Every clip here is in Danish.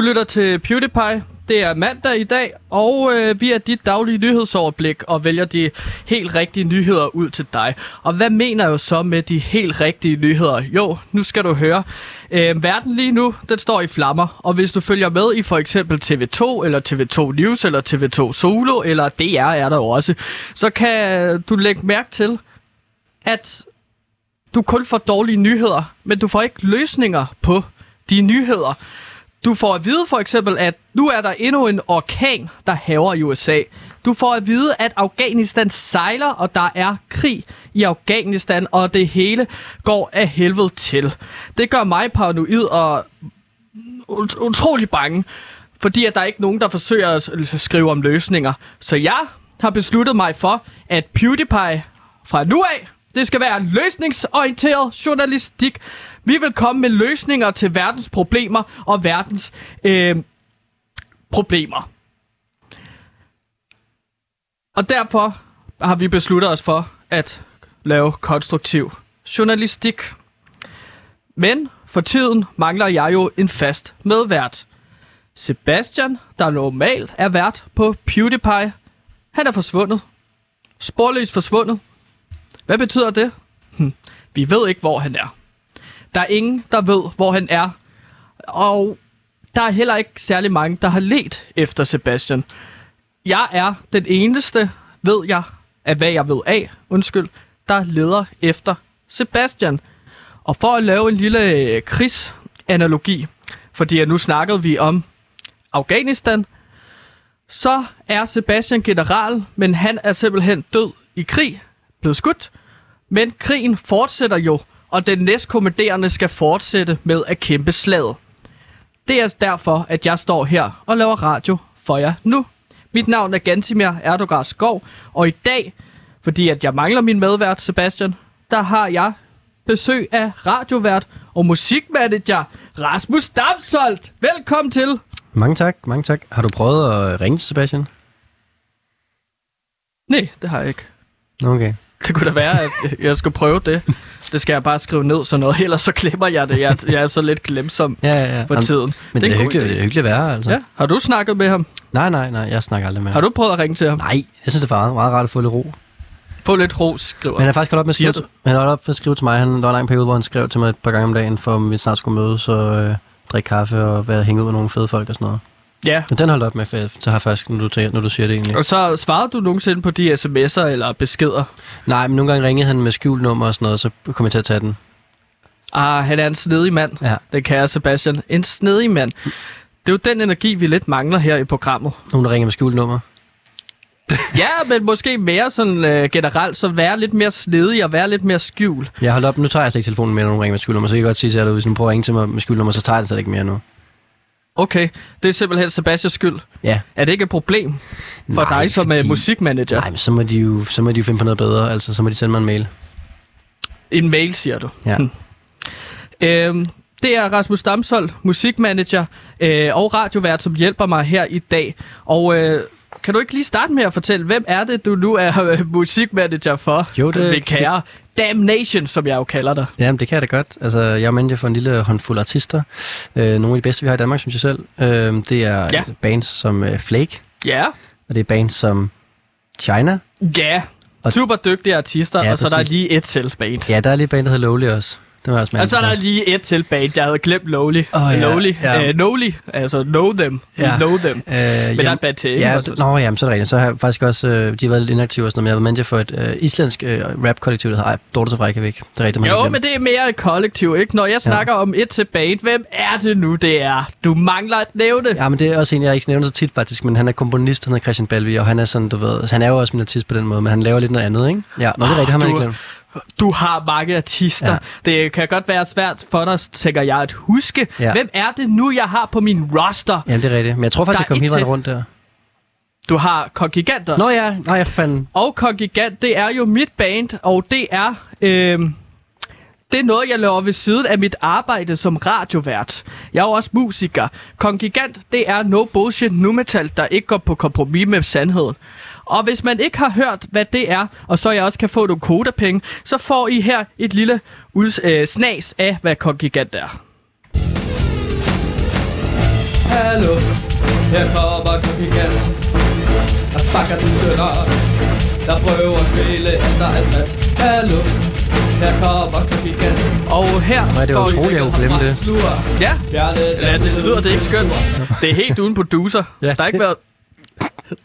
Du lytter til PewDiePie. Det er mandag i dag, og øh, vi er dit daglige nyhedsoverblik og vælger de helt rigtige nyheder ud til dig. Og hvad mener jeg jo så med de helt rigtige nyheder? Jo, nu skal du høre. Øh, verden lige nu, den står i flammer, og hvis du følger med i for eksempel TV2, eller TV2 News, eller TV2 Solo, eller DR er der også, så kan du lægge mærke til, at du kun får dårlige nyheder, men du får ikke løsninger på de nyheder. Du får at vide for eksempel, at nu er der endnu en orkan, der haver i USA. Du får at vide, at Afghanistan sejler, og der er krig i Afghanistan, og det hele går af helvede til. Det gør mig paranoid og ut- utrolig bange, fordi at der er ikke nogen, der forsøger at skrive om løsninger. Så jeg har besluttet mig for, at PewDiePie fra nu af, det skal være løsningsorienteret journalistik. Vi vil komme med løsninger til verdens problemer og verdens øh, problemer. Og derfor har vi besluttet os for at lave konstruktiv journalistik. Men for tiden mangler jeg jo en fast medvært. Sebastian, der normalt er vært på PewDiePie, han er forsvundet. Sporløst forsvundet. Hvad betyder det? Hm, vi ved ikke, hvor han er. Der er ingen, der ved, hvor han er. Og der er heller ikke særlig mange, der har let efter Sebastian. Jeg er den eneste, ved jeg, af hvad jeg ved af, undskyld, der leder efter Sebastian. Og for at lave en lille øh, krigsanalogi, fordi nu snakkede vi om Afghanistan, så er Sebastian general, men han er simpelthen død i krig, blevet skudt. Men krigen fortsætter jo, og den næstkommanderende skal fortsætte med at kæmpe slaget. Det er derfor, at jeg står her og laver radio for jer nu. Mit navn er Gantimir Erdogan Skov, og i dag, fordi at jeg mangler min medvært Sebastian, der har jeg besøg af radiovært og musikmanager Rasmus Damsholdt. Velkommen til. Mange tak, mange tak. Har du prøvet at ringe til Sebastian? Nej, det har jeg ikke. Okay. Det kunne da være, at jeg skulle prøve det. Det skal jeg bare skrive ned, så noget, ellers så glemmer jeg det. Jeg, jeg er så lidt glemsom Ja, ja, ja. for Jamen, tiden. Men det, er god hyggeligt, idé. det er hyggeligt at være, altså. Ja. Har du snakket med ham? Nej, nej, nej, jeg snakker aldrig med Har ham. du prøvet at ringe til ham? Nej, jeg synes, det er meget, meget rart at få lidt ro. Få lidt ros, skriver Men han har faktisk holdt op med at skrive, han har holdt op med at skrive til mig. Han, der var en lang periode, hvor han skrev til mig et par gange om dagen, for om vi snart skulle mødes og øh, drikke kaffe og være hænge ud med nogle fede folk og sådan noget. Ja. Men den holdt op med, jeg- så har faktisk, når du, tager- når du siger det egentlig. Og så svarede du nogensinde på de sms'er eller beskeder? Nej, men nogle gange ringede han med skjult nummer og sådan noget, så kom jeg til at tage den. Ah, han er en snedig mand. Ja. Det kan jeg, Sebastian. En snedig mand. Det er jo den energi, vi lidt mangler her i programmet. Nogen, der ringer med skjult nummer. Ja, men måske mere sådan øh, generelt, så være lidt mere snedig og være lidt mere skjul. Jeg holdt op, nu tager jeg slet ikke telefonen mere, når nogen ringer med skjult nummer, så kan jeg godt sige til jer, at hvis nogen prøver at ringe til mig med skjult nummer, så tager jeg det slet ikke mere nu. Okay, det er simpelthen Sebastians skyld. Ja. Er det ikke et problem for Nej, dig som fordi- musikmanager? Nej, men så må, de jo, så må de jo finde på noget bedre. Altså, så må de sende mig en mail. En mail, siger du. Ja. Hm. Øhm, det er Rasmus Damsholdt, musikmanager øh, og radiovært, som hjælper mig her i dag. Og øh, kan du ikke lige starte med at fortælle, hvem er det, du nu er øh, musikmanager for? Jo, det- Ved kære Damnation, som jeg jo kalder dig. Jamen, det kan jeg da godt. Altså, jeg er manager for en lille håndfuld artister. Øh, nogle af de bedste, vi har i Danmark, synes jeg selv. Øh, det er Ja. bands som øh, Flake, Ja. og det er bands som China. Ja. Og- Super dygtige artister, Ja, og så er der præcis. lige et til band. Ja, der er lige et band, der hedder Lowly også. Det var også Og så er der lige et til band. Jeg havde glemt Lowly. Åh, ja, Lowly. ja. Øh, Nowly. Altså know them. Ja. Know them. Øh, Men der er til, ikke? Ja, Også? nå, jamen, så er det rigtigt. Så har jeg faktisk også, øh, de har været lidt inaktive og sådan noget, men jeg har været manager for et øh, islandsk øh, rap-kollektiv, der hedder Dorte til Reykjavik. Det er rigtigt, man Jo, men det er mere et kollektiv, ikke? Når jeg snakker om et til band, hvem er det nu, det er? Du mangler at nævne. Ja, men det er også en, jeg ikke nævner så tit faktisk, men han er komponist, han hedder Christian Balvi, og han er sådan, du ved, altså, han er jo også min artist på den måde, men han laver lidt noget andet, ikke? Ja, nå, det er rigtigt, har man du- ikke glemt. Du har mange artister. Ja. Det kan godt være svært for dig, tænker jeg, at huske. Ja. Hvem er det nu, jeg har på min roster? Jamen, det er rigtigt. Men jeg tror faktisk, Der jeg kom hele vejen rundt der. Du har Kongigant også. Nå ja, nå jeg fandt... Og Kongigant, det er jo mit band, og det er... Øh, det er noget, jeg laver ved siden af mit arbejde som radiovært. Jeg er jo også musiker. Kongigant, det er no bullshit nu metal, der ikke går på kompromis med sandheden. Og hvis man ikke har hørt, hvad det er, og så jeg også kan få nogle kodapenge, så får I her et lille uds- øh, snas af, hvad Kongigant er. Hallo, her kommer Kongigant Der bakker de sønder Der prøver at kvæle alt der er sat Hallo, her kommer Kongigant Og her Nej, det er får I utroligt, at glemme det. Ja, ja, det lyder det ikke skønt. Det er helt uden producer. Ja, der har ikke det- været...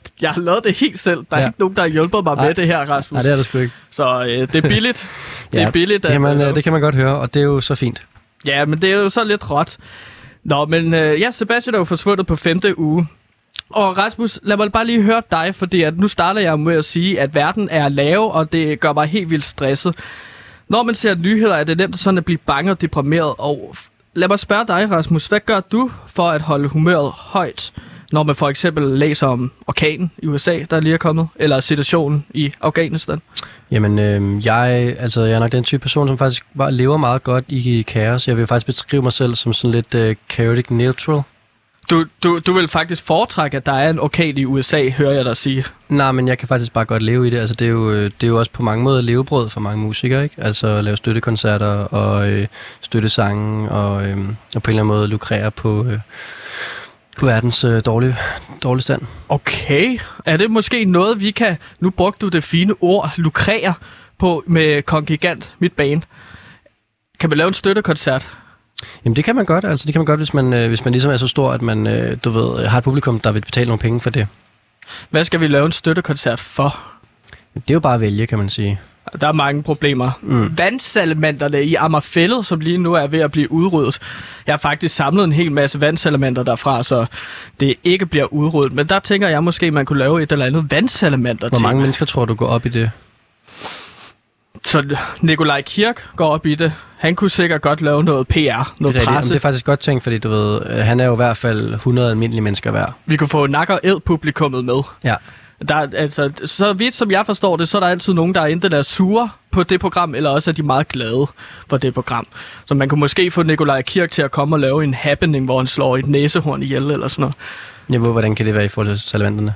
Jeg har lavet det helt selv. Der er Ja. ikke nogen, der har hjulpet mig Nej. med det her, Rasmus. Nej, det er der sgu ikke. Så øh, det er billigt. det er billigt. det kan, at, man, øh, øh, det kan man godt høre, og det er jo så fint. Ja, men det er jo så lidt råt. Nå, men øh, ja, Sebastian er jo forsvundet på femte uge. Og Rasmus, lad mig bare lige høre dig, fordi at nu starter jeg med at sige, at verden er lav, og det gør mig helt vildt stresset. Når man ser nyheder, er det nemt sådan at blive bange og deprimeret. Og lad mig spørge dig, Rasmus, hvad gør du for at holde humøret højt, når man for eksempel læser om orkanen i USA, der lige er kommet, eller situationen i Afghanistan? Jamen, øh, jeg, altså, jeg er nok den type person, som faktisk bare lever meget godt i kaos. Jeg vil faktisk beskrive mig selv som sådan lidt øh, chaotic neutral. Du, du, du vil faktisk foretrække, at der er en orkan i USA, hører jeg dig sige. Nej, men jeg kan faktisk bare godt leve i det. Altså, det, er jo, øh, det er jo også på mange måder levebrød for mange musikere, ikke? Altså at lave støttekoncerter og øh, støttesange og, øh, og på en eller anden måde lukrere på, øh, på verdens øh, dårlige, dårlige stand. Okay. Er det måske noget, vi kan... Nu brugte du det fine ord, lukrere på med Kongigant, mit band. Kan vi lave en støttekoncert? Jamen det kan man godt, altså det kan man godt, hvis man, øh, hvis man ligesom er så stor, at man, øh, du ved, har et publikum, der vil betale nogle penge for det. Hvad skal vi lave en støttekoncert for? Det er jo bare at vælge, kan man sige. Der er mange problemer. Mm. Vandsalamenterne i Ammerfællet, som lige nu er ved at blive udryddet. Jeg har faktisk samlet en hel masse vandsalamenter derfra, så det ikke bliver udryddet. Men der tænker jeg måske, man kunne lave et eller andet vandsalamander Hvor mange mennesker tror du går op i det? Så Nikolaj Kirk går op i det. Han kunne sikkert godt lave noget PR, Det noget er, rigtigt. Jamen, presse. det er faktisk godt tænkt, fordi du ved, øh, han er jo i hvert fald 100 almindelige mennesker værd. Vi kunne få nakker ed publikummet med. Ja. Der, er- altså, så vidt som jeg forstår det, så er der altid nogen, der er enten er sure på det program, eller også er de meget glade for det program. Så man kunne måske få Nikolaj Kirk til at komme og lave en happening, hvor han slår et næsehorn ihjel eller sådan noget. Jeg ved, hvordan kan det være i forhold til salamanderne?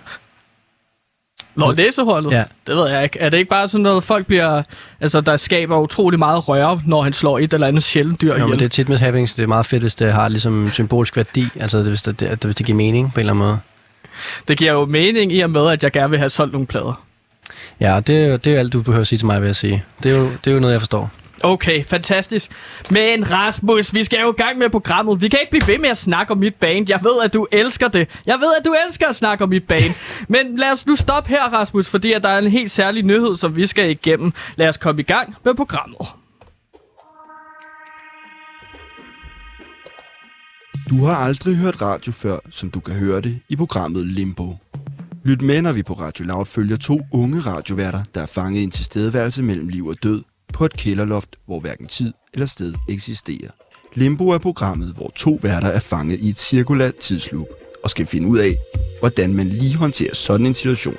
Nå, næsehornet? Ja. Det ved jeg ikke. Er det ikke bare sådan noget, folk bliver... Altså, der skaber utrolig meget røre, når han slår et eller andet sjældent dyr Jo, ihjel? men det er tit med happenings, det er meget fedt, hvis det har ligesom symbolsk værdi, altså hvis det, det, hvis det giver mening på en eller anden måde. Det giver jo mening i og med, at jeg gerne vil have solgt nogle plader. Ja, det er, jo- det er alt, du behøver at sige til mig, vil jeg sige. Det er jo, det er jo noget, jeg forstår. Okay, fantastisk. Men Rasmus, vi skal jo i gang med programmet. Vi kan ikke blive ved med at snakke om mit band. Jeg ved, at du elsker det. Jeg ved, at du elsker at snakke om mit band. Men lad os nu stoppe her, Rasmus, fordi at der er en helt særlig nyhed, som vi skal igennem. Lad os komme i gang med programmet. Du har aldrig hørt radio før, som du kan høre det i programmet Limbo. Lyt med, når vi på Radio Loud følger to unge radioværter, der er fanget i en tilstedeværelse mellem liv og død på et kælderloft, hvor hverken tid eller sted eksisterer. Limbo er programmet, hvor to værter er fanget i et cirkulært tidsloop og skal finde ud af, hvordan man lige håndterer sådan en situation.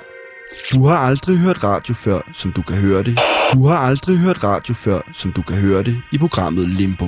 Du har aldrig hørt radio før, som du kan høre det. Du har aldrig hørt radio før, som du kan høre det i programmet Limbo.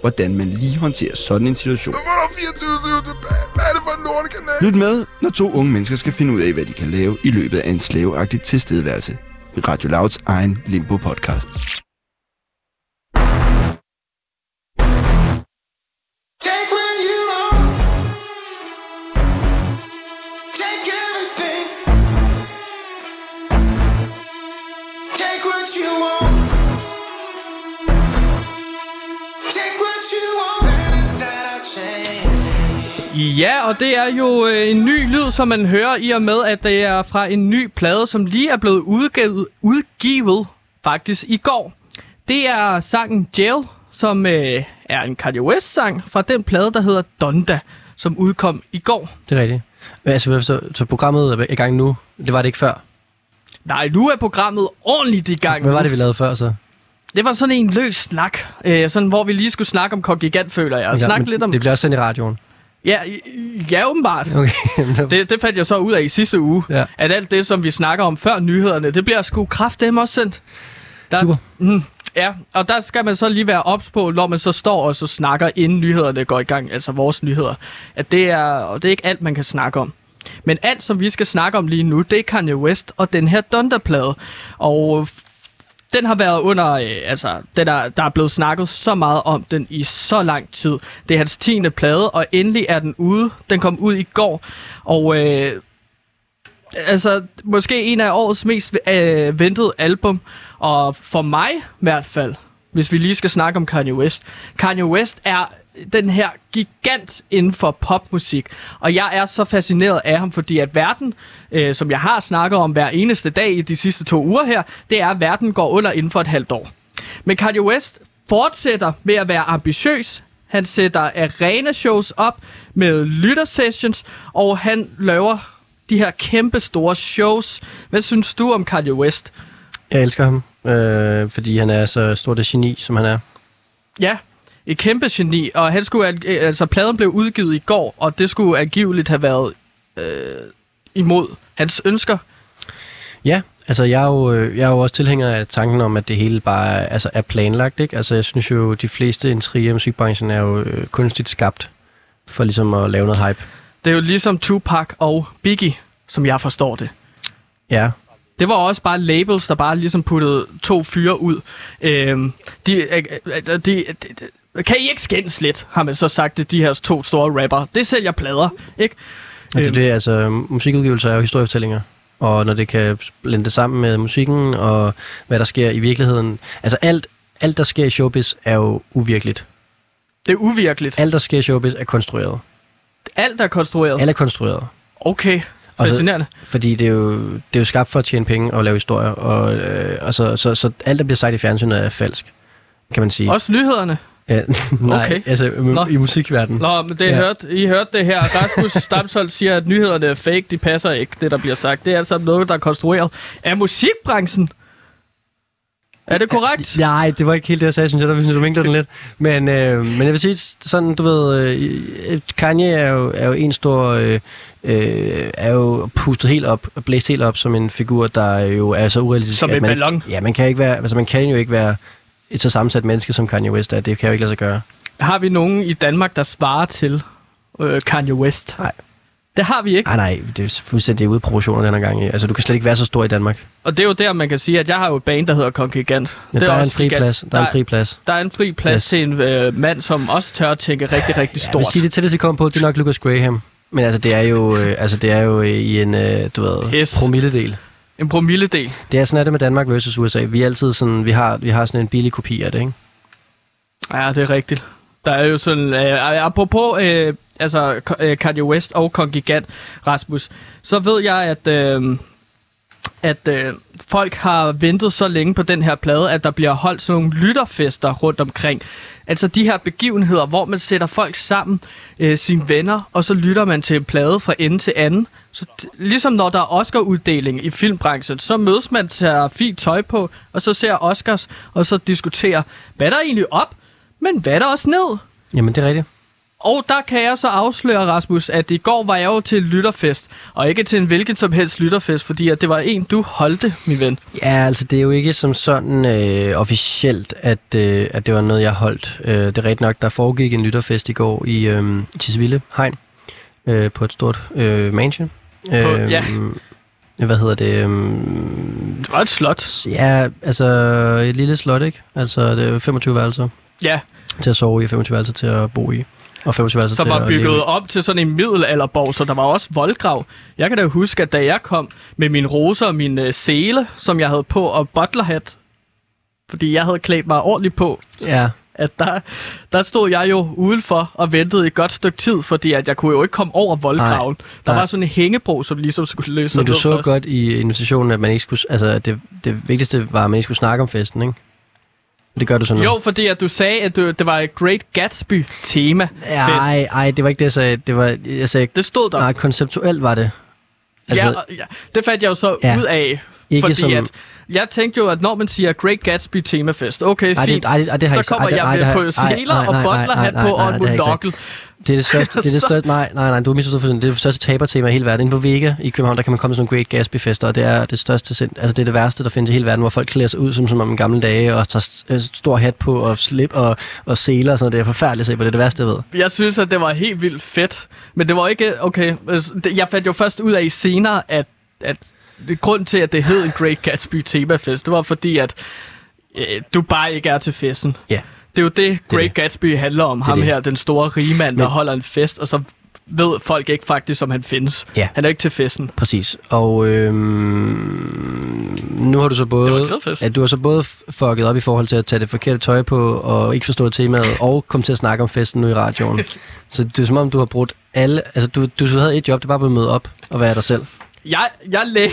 hvordan man lige håndterer sådan en situation. Hvornår 24 tilbage? Hvad er det for en lortekanal? Lyt med, når to unge mennesker skal finde ud af, hvad de kan lave i løbet af en slaveagtig tilstedeværelse. I Radio Louds egen Limbo-podcast. Ja, og det er jo øh, en ny lyd, som man hører i og med, at det er fra en ny plade, som lige er blevet udgivet, udgivet faktisk i går. Det er sangen Jail, som øh, er en Kanye West-sang fra den plade, der hedder Donda, som udkom i går. Det er rigtigt. Altså, så, så programmet er i gang nu. Det var det ikke før. Nej, nu er programmet ordentligt i gang. Hvad var det, vi lavede før så? Det var sådan en løs snak, øh, sådan, hvor vi lige skulle snakke om Kongigant, føler jeg. Og Ja, snakke lidt om... Det bliver også sendt i radioen. Ja, ja, åbenbart. Okay. Det, det fandt jeg så ud af i sidste uge, Ja. at alt det, som vi snakker om før nyhederne, det bliver sgu kraftedeme også sendt. Der, Super. Mm, ja, og der skal man så lige være ops på, når man så står og så snakker, inden nyhederne går i gang, altså vores nyheder, at det er, og det er ikke alt, man kan snakke om. Men alt, som vi skal snakke om lige nu, det er Kanye West og den her Donda-plade. Og den har været under, øh, altså, den er, der er blevet snakket så meget om den i så lang tid. Det er hans 10. plade, og endelig er den ude. Den kom ud i går, og øh, altså, måske en af årets mest øh, ventede album, og for mig i hvert fald, hvis vi lige skal snakke om Kanye West. Kanye West er den her gigant inden for popmusik, og jeg er så fascineret af ham, fordi at verden, øh, som jeg har snakket om hver eneste dag i de sidste to uger her, det er, at verden går under inden for et halvt år. Men Kanye West fortsætter med at være ambitiøs. Han sætter arena-shows op med lyttersessions, og han laver de her kæmpe store shows. Hvad synes du om Kanye West? Jeg elsker ham, øh, fordi han er så stort et geni, som han er. Ja, et kæmpe geni, og han skulle, øh, altså pladen blev udgivet i går, og det skulle angiveligt have været øh, imod hans ønsker. Ja, altså jeg er, jo, øh, jeg er jo også tilhænger af tanken om, at det hele bare altså er planlagt. Ikke? Altså jeg synes jo, de fleste intriger i musikbranchen er jo øh, kunstigt skabt for ligesom at lave noget hype. Det er jo ligesom Tupac og Biggie, som jeg forstår det. Ja, Det var også bare labels, der bare ligesom puttede to fyre ud. Øhm, de, de, de, de, kan I ikke skændes lidt, har man så sagt, det de her to store rapper. Det sælger plader, ikke? og det, er Øhm. det, altså musikudgivelser er jo historiefortællinger. Og når det kan blende det sammen med musikken og hvad der sker i virkeligheden. Altså alt, alt der sker i showbiz er jo uvirkeligt. Det er uvirkeligt. Alt der sker i showbiz er konstrueret. Alt er konstrueret. Alt er konstrueret. Okay, Og så- fascinerende. Fordi det er, jo, det er jo skabt for at tjene penge og lave historier. Og, øh, og så, så, så alt, der bliver sagt i fjernsynet, er falsk, kan man sige. Også nyhederne. Ja, nej, Okay. altså Nå. i musikverdenen. Nå, men det Ja. ja. hørt, I hørte det her. Rasmus Stamsholdt siger, at nyhederne er fake. De passer ikke, det der bliver sagt. Det er altså noget, der er konstrueret af musikbranchen. Er det korrekt? Nej, det var ikke helt det, jeg sagde, synes jeg. Der synes du vinkler den lidt. Men, øh, men jeg vil sige sådan, du ved, øh, Kanye er jo, er jo en stor, øh, øh, er jo pustet helt op, og blæst helt op som en figur, der jo er så urealistisk. Som en man, ballon. Ja, man kan, ikke være, altså, man kan jo ikke være et så sammensat menneske som Kanye West er. Det kan jo ikke lade sig gøre. Har vi nogen i Danmark, der svarer til øh, Kanye West? Nej. Det har vi ikke. Nej, nej, det er fuldstændig ude proportioner den her gang. Altså, du kan slet ikke være så stor i Danmark. Og det er jo der, man kan sige, at jeg har jo et band, der hedder Kongigant. Ja, det der er en også fri gigant. plads. Der er en fri plads. Der er en fri plads Yes. til en øh, mand, som også tør at tænke rigtig, rigtig Jeg vil stort. sige, det tætteste, jeg kommer på, det er nok Lucas Graham. Men altså, det er jo, øh, altså, det er jo i en, øh, du ved, Yes. promilledel. En promilledel. Det er sådan, er det med Danmark versus USA. Vi er altid sådan, vi har, vi har sådan en billig kopi af det, ikke? Ja, det er rigtigt. Der er jo sådan, øh, apropos øh, altså, øh, Kanye West og Kongigant, Rasmus, så ved jeg, at, øh, at øh, folk har ventet så længe på den her plade, at der bliver holdt sådan nogle lytterfester rundt omkring. Altså de her begivenheder, hvor man sætter folk sammen, øh, sine venner, og så lytter man til en plade fra ende til anden. Så ligesom når der er Oscar-uddeling i filmbranchen, så mødes man, tager fint tøj på, og så ser Oscars, og så diskuterer, hvad der er egentlig op, men hvad er der også ned? Jamen, det er rigtigt. Og der kan jeg så afsløre, Rasmus, at i går var jeg jo til lytterfest, og ikke til en hvilken som helst lytterfest, fordi at det var en, du holdte, min ven. Ja, altså, det er jo ikke som sådan øh, officielt, at, øh, at det var noget, jeg holdt. Øh, det er rigtigt nok, der foregik en lytterfest i går i øh, Tisvilde Hegn, øh, på et stort øh, mansion. Øh, ja. Hvad hedder det? Øh, Det var et slot. ja, altså et lille slot, ikke? Altså, det er 25 værelser Ja, til at sove i, og 25 værelser til at bo i. Og 25 værelser som var bygget op til sådan en middelalderborg, så der var også voldgrav. Jeg kan da huske, at da jeg kom med min roser og min øh, sele, som jeg havde på, og butlerhat, fordi jeg havde klædt mig ordentligt på, Ja, at der, der stod jeg jo udenfor og ventede et godt stykke tid, fordi at jeg kunne jo ikke komme over voldgraven. Nej, der nej. var sådan en hængebro, som ligesom skulle løse sig men du så først. godt i invitationen, at man ikke skulle, altså, det, det vigtigste var, at man ikke skulle snakke om festen, ikke? Det gør du sådan Jo, fordi at du sagde, at du, det var et Great Gatsby-tema. Nej, ej, det var ikke det, jeg sagde. Det var, jeg sagde, Det stod der. nej, konceptuelt var det. Altså, ja, og- ja, det fandt jeg jo så ja. ud af Ikke fordi som- at, jeg tænkte jo, at når man siger Great Gatsby temafest, okay, Ej, fint, ej, det- ej, det så kommer ej, det- jeg ej, med på seler og butlerhat på og en monokkel. Det er det største, det er det største, nej, nej, nej, du har misforstået for det er det største tabertema i hele verden. Inden for Vega i København, der kan man komme til sådan nogle Great Gatsby-fester, og det er det største, altså det er det værste, der findes i hele verden, hvor folk klæder sig ud som, som om en gamle dage, og tager øh, stor hat på, og slip og, og seler og sådan noget. Det er forfærdeligt at se på, det er det værste, jeg ved. Jeg synes, at det var helt vildt fedt. Men det var ikke... Okay, det- jeg fandt jo først ud af senere, at, at grund til, at det hed en Great Gatsby temafest, det var fordi, at øh, du bare ikke er til festen. Ja. Det er jo det, Great det. Gatsby handler om. Ham det. her, den store rige mand, der Men- holder en fest, og så ved folk ikke faktisk, om han findes. Ja. Han er ikke til festen. Præcis. Og øhm, nu har du så både... Det var. At du har så både fucket op i forhold til at tage det forkerte tøj på, og ikke forstå temaet, og komme til at snakke om festen nu i radioen. så det er som om, du har brugt alle... Altså, du, du havde et job, det var bare at møde op og være dig selv. Jeg, jeg læ-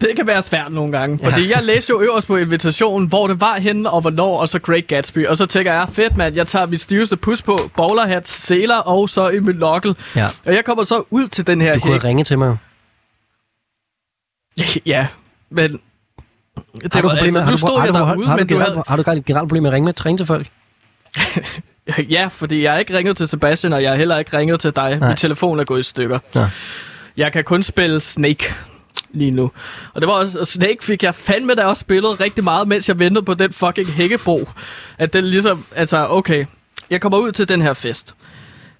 Det kan være svært nogle gange, fordi jeg læste jo øverst på invitationen, hvor det var henne og hvornår, og så Great Gatsby. Og så tænker jeg, fedt mand, jeg tager mit stiveste pus på, bowlerhat, seler og så i min lokkel. Ja. Og jeg kommer så ud til den her Du kunne hæk. have ringet til mig. jo. Ja, men... Det Har du var, problemer? altså, har du, stod har, jeg har, derude, har, du men du generelt, havde... har du generelt problem med at ringe med, ringe til folk? Ja, fordi jeg har ikke ringet til Sebastian, og jeg har heller ikke ringet til dig. Nej. Min telefon er gået i stykker. Nå. Jeg kan kun spille Snake lige nu. Og det var også, og Snake fik jeg fandme da også spillet rigtig meget, mens jeg ventede på den fucking hækkebro. At den ligesom, altså okay, jeg kommer ud til den her fest.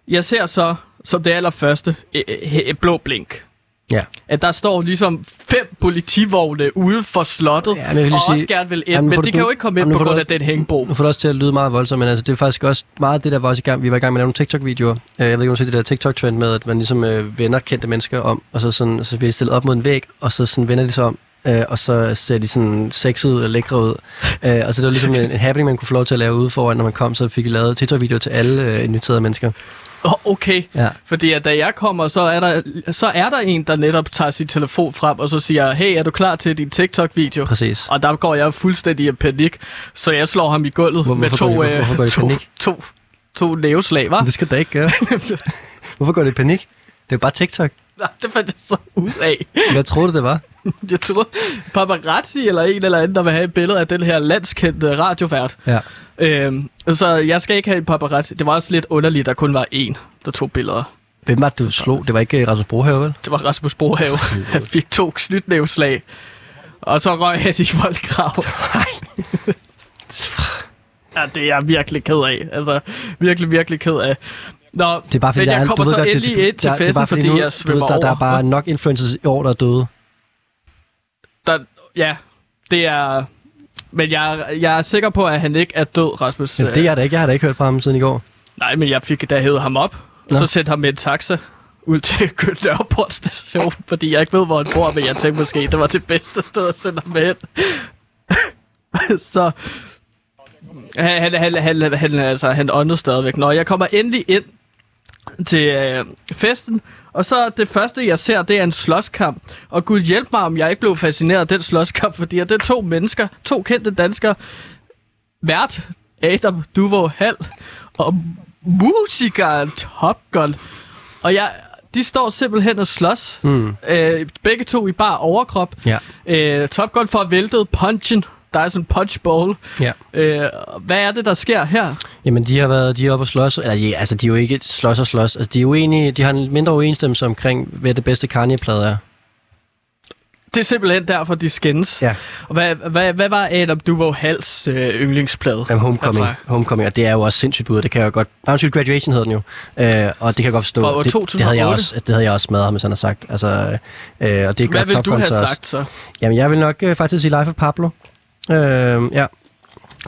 Jeg ser så, som det allerførste, eh, eh, blå blink. Ja. At der står ligesom fem politivogne ude for slottet, Ja, men og lige også sige- gerne vil ind, Jamen, men de du- kan jo ikke komme ind på grund du- af den hængebro. Nu får det også til at lyde meget voldsomt, men altså, det er faktisk også meget det, der var også i gang. Vi var i gang med at lave nogle TikTok-videoer. Øh, Jeg ved ikke, om du det der TikTok-trend med, at man ligesom øh, vender kendte mennesker om, og så, sådan, så bliver de stillet op mod en væg, og så sådan vender de sig om, øh, og så ser de sådan sexet ud og lækre ud. Øh, og så det var ligesom en, en happening, man kunne få lov til at lave ude foran, når man kom, så fik vi lavet TikTok-videoer til alle øh, inviterede mennesker. Okay. Ja. Fordi at da jeg kommer, så er, der, så er der en, der netop tager sin telefon frem, og så siger, hey, er du klar til din TikTok-video? Præcis. Og der går jeg fuldstændig i panik, så jeg slår ham i gulvet Hvor- med to, I- hvorfor- hvorfor to, panik? to, to næveslag, hva'? Det skal da ikke gøre. Hvorfor går det i panik? Det er jo bare TikTok. Nej, det fandt jeg så ud af. Hvad troede du, det var? Jeg tror, paparazzi eller en eller anden, der vil have et billede af den her landskendte radiovært. Ja. Øhm, så jeg skal ikke have en paparazzi. Det var også lidt underligt, at der kun var en, der tog billeder. Hvem var det, du slog? Det var ikke øh, Rasmus Brohave, vel? Det var Rasmus Brohave. Han fik to knytnævslag. Og så røg han i voldgrav. ja, det er jeg virkelig ked af. Altså, virkelig, virkelig ked af. Nå, Det er bare fordi, men der jeg er, kommer så godt, det, endelig ind til der, det festen, bare fordi, fordi nu, jeg du ved, svømmer der, der er bare nok influencers i år, der er døde. Der, ja, det er... Men jeg, jeg er sikker på, at han ikke er død, Rasmus. Jamen, det er jeg da ikke. Jeg har da ikke hørt fra ham siden i går. Nej, men jeg fik da hævet ham op, og Nå. så sendte ham med en taxa ud til Nørreport station, fordi jeg ikke ved, hvor han bor, men jeg tænkte måske, det var det bedste sted at sende ham hen. så han, han, han, han, han, altså, han åndede stadigvæk. Når jeg kommer endelig ind til øh, festen, og så det første, jeg ser, det er en slåskamp. Og gud hjælp mig, om jeg ikke blev fascineret af den slåskamp, fordi det er to mennesker, to kendte danskere, vært Adam Duvo Hall og musikeren Top Gun. Og jeg, de står simpelthen og slås. Mm. Øh, begge to i bare overkrop. Ja. Øh, Top Gun får væltet punchen. Der er sådan en punch bowl. Ja. Øh, hvad er det, der sker her? Jamen, de har været de er oppe og slås. Eller, de, altså, de er jo ikke slås og slås. Altså, de er uenige. De har en mindre uenstemmelse omkring, hvad det bedste Kanye-plade er. Det er simpelthen derfor, de skændes. Ja. Og hvad, hvad, hvad var Adam Duvo Hals øh, yndlingsplade? Jamen, Homecoming. Derfra? Homecoming, og det er jo også sindssygt bud. Det kan jeg jo godt... Nej, undskyld, Graduation hedder den jo. Øh, og det kan jeg godt forstå. Fra år det, det, havde jeg 2008. også, det havde jeg også smadret, hvis han har sagt. Altså, øh, og det er Hvad godt vil du have også. sagt så? Jamen, jeg vil nok øh, faktisk sige Life of Pablo. Øh, ja.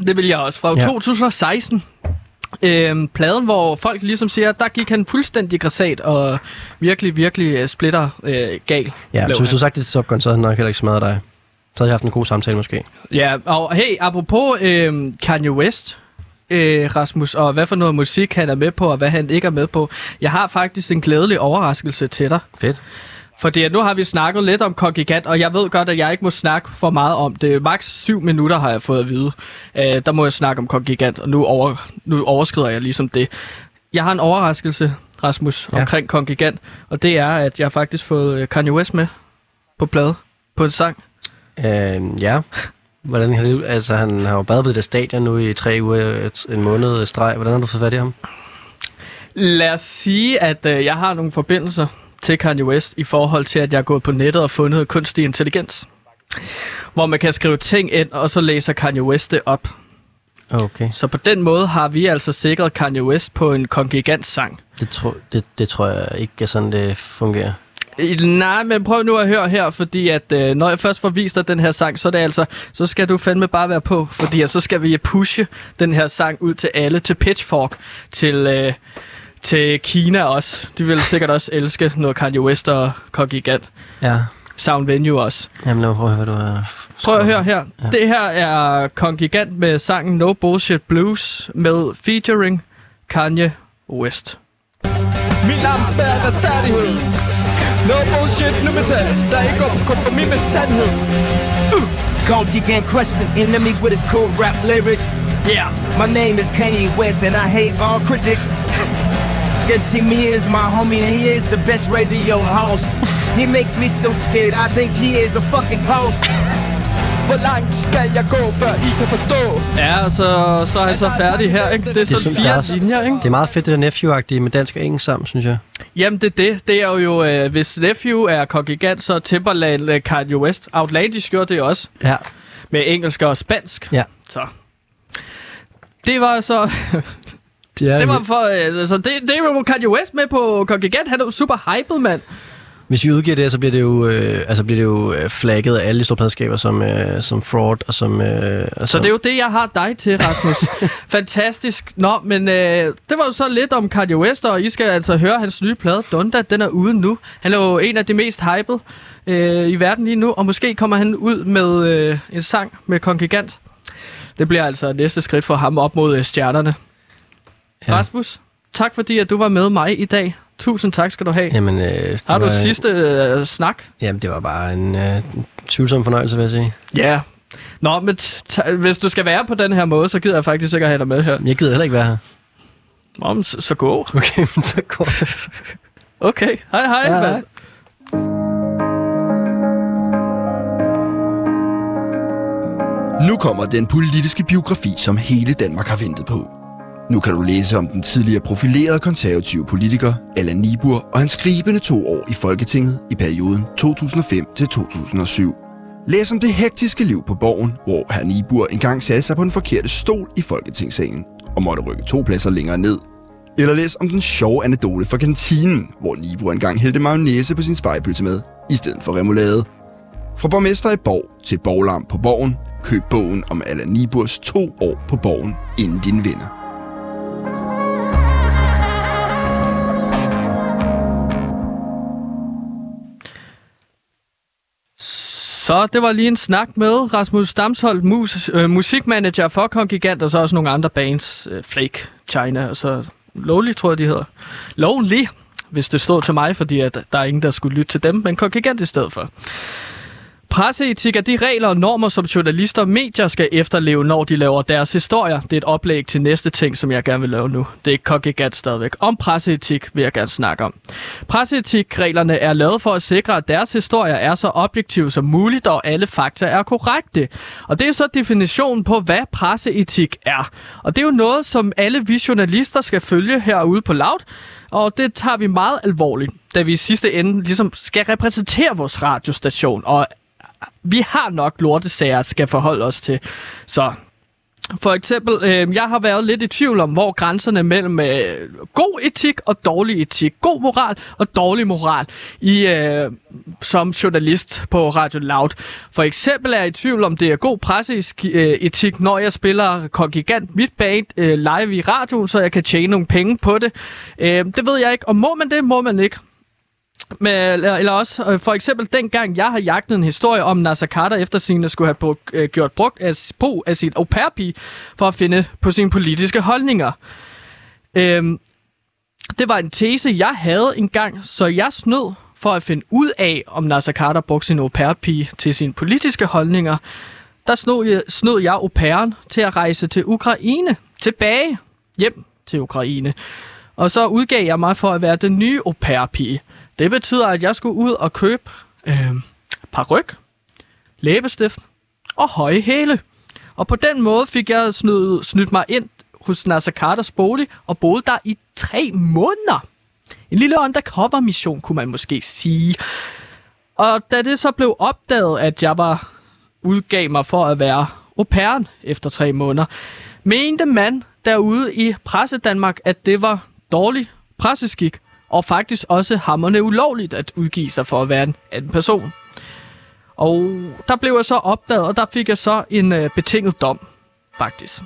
Det vil jeg også. Fra Ja. ja. 2016. Øhm, pladen, hvor folk ligesom siger, der gik han fuldstændig græsat og virkelig, virkelig øh, splitter øh, gal. Ja, så hvis du sagt det til Top så havde han nok heller ikke smadret dig. Så havde jeg haft en god samtale måske. Ja, og hey, apropos øh, Kanye West, øh, Rasmus, og hvad for noget musik han er med på, og hvad han ikke er med på. Jeg har faktisk en glædelig overraskelse til dig. Fedt. Fordi nu har vi snakket lidt om Kongigant, og jeg ved godt, at jeg ikke må snakke for meget om det. Max syv minutter har jeg fået at vide. Øh, der må jeg snakke om Kongigant, og nu, over, nu overskrider jeg ligesom det. Jeg har en overraskelse, Rasmus, Ja. omkring Kongigant, og det er, at jeg har faktisk fået øh, Kanye West med på plade, på en sang. Øh, ja. Hvordan har det, altså, han har jo badet på det der stadion nu i tre uger, en måned streg. Hvordan har du fået fat i ham? Lad os sige, at øh, jeg har nogle forbindelser til Kanye West i forhold til, at jeg er gået på nettet og fundet kunstig intelligens. Hvor man kan skrive ting ind, og så læser Kanye West det op. Okay. Så på den måde har vi altså sikret Kanye West på en kongigant sang. Det, tro, det, det tror jeg ikke er sådan, det fungerer. Nej, men prøv nu at høre her, fordi at øh, når jeg først får vist dig den her sang, så er det altså, så skal du fandme bare være på, fordi så skal vi pushe den her sang ud til alle, til Pitchfork, til, øh, til Kina også. De vil sikkert også elske noget Kanye West og Kongigant. Ja. Sound Venue også. Jamen lad mig prøve at høre, hvad du har... Prøv at høre her. Ja. Det her er Kongigant med sangen No Bullshit Blues med featuring Kanye West. Mit navn spærer retfærdighed No bullshit, nu metal Der ikke går på kompromis med sandhed Congregant crushes his enemies with his cool rap lyrics. Yeah. My name is Kanye West, and I hate all critics. Getting me is my homie, and he is the best radio host. He makes me so scared, I think he is a fucking host. Hvor langt skal jeg gå, før I kan forstå Ja, så, så er han så færdig her, ikke? Det er sådan sådan, der fire er linjer, ikke? Det er meget fedt, det der nephew-agtige med dansk og engelsk sammen, synes jeg. Jamen, det er det. Det er jo, øh, hvis Nephew er kongigant, så er Timberland øh, Kanye West. Outlandish gjorde det også Ja. med engelsk og spansk. Ja. Så. Det var så... Det, er det var for... Øh, altså, det, det var jo Kanye West med på kongigant. Han er jo super hyped, mand. Hvis vi udgiver det, så bliver det jo, øh, altså bliver det jo øh, flagget af alle de store pladskaber som, øh, som fraud og som... Øh, og Så som- det er jo det, jeg har dig til, Rasmus. Fantastisk. Nå, men øh, det var jo så lidt om Kanye West, og I skal altså høre hans nye plade, Donda. Den er ude nu. Han er jo en af de mest hyped øh, i verden lige nu, og måske kommer han ud med øh, en sang med Kongigant. Det bliver altså næste skridt for ham op mod øh, stjernerne. Ja. Rasmus, tak fordi at du var med mig i dag. Tusind tak skal du have. Ja, Jamen, øh, har du var, sidste øh, snak? Jamen, det var bare en øh, tvivlsom fornøjelse, vil jeg sige. Ja. Nå, men t- t- hvis du skal være på den her måde, så gider jeg faktisk ikke at have dig med her. Jeg gider heller ikke være her. Nå, men så, så gå. Okay, men så går det. Okay, hej hej. Ja, hej. Nu kommer den politiske biografi, som hele Danmark har ventet på. Nu kan du læse om den tidligere profilerede konservative politiker Allan Nibur og hans skribende to år i Folketinget i perioden 2005 til 2007. Læs om det hektiske liv på borgen, hvor herr Nibur engang satte sig på en forkerte stol i Folketingssalen og måtte rykke to pladser længere ned. Eller læs om den sjove anekdote fra kantinen, hvor Nibur engang hældte mayonnaise på sin spejpølse med, i stedet for remoulade. Fra borgmester i Borg til borglarm på Borgen, køb bogen om Allan Niburs to år på Borgen, inden din vinder. Så det var lige en snak med Rasmus Stamsholdt, mus, øh, musikmanager for Kongigant, og så også nogle andre bands, øh, Flake, China, og så Lonely, tror jeg, de hedder. Lonely, hvis det stod til mig, fordi at der er ingen, der skulle lytte til dem, men Kongigant i stedet for. Presseetik er de regler og normer, som journalister og medier skal efterleve, når de laver deres historier. Det er et oplæg til næste ting, som jeg gerne vil lave nu. Det er ikke stadigvæk. Om presseetik vil jeg gerne snakke om. Presseetikreglerne er lavet for at sikre, at deres historier er så objektive som muligt, og alle fakta er korrekte. Og det er så definitionen på, hvad presseetik er. Og det er jo noget, som alle vi journalister skal følge herude på Loud, og det tager vi meget alvorligt, da vi i sidste ende ligesom skal repræsentere vores radiostation, og vi har nok lortesager, at skal forholde os til. Så for eksempel, øh, jeg har været lidt i tvivl om, hvor grænserne mellem øh, god etik og dårlig etik, god moral og dårlig moral, i øh, som journalist på Radio Loud. For eksempel er jeg i tvivl om, det er god presseetik, når jeg spiller Kongigant mit band øh, live i radioen, så jeg kan tjene nogle penge på det. Øh, det ved jeg ikke, og må man det, må man ikke. Men, eller, eller også, øh, for eksempel dengang jeg har jagtet en historie om Nasser Carter efter sine skulle have brug, øh, gjort brugt af, brug af sit au pair for at finde på sine politiske holdninger. Øhm, det var en tese, jeg havde engang, så jeg snød for at finde ud af, om Nasser Carter brugte sin au pair til sine politiske holdninger. Der snød jeg, snød jeg au pairen til at rejse til Ukraine, tilbage hjem til Ukraine. Og så udgav jeg mig for at være den nye au pair -pige. Det betyder, at jeg skulle ud og købe øh, paryk, læbestift og høje hæle. Og på den måde fik jeg snydt, snydt mig ind hos Nasser Carters bolig og boede der i tre måneder. En lille undercover-mission, kunne man måske sige. Og da det så blev opdaget, at jeg var udgav mig for at være au pairen efter tre måneder, mente man derude i Presse Danmark, at det var dårlig presseskik, og faktisk også hammerne ulovligt at udgive sig for at være en anden person. Og der blev jeg så opdaget, og der fik jeg så en øh, betinget dom, faktisk.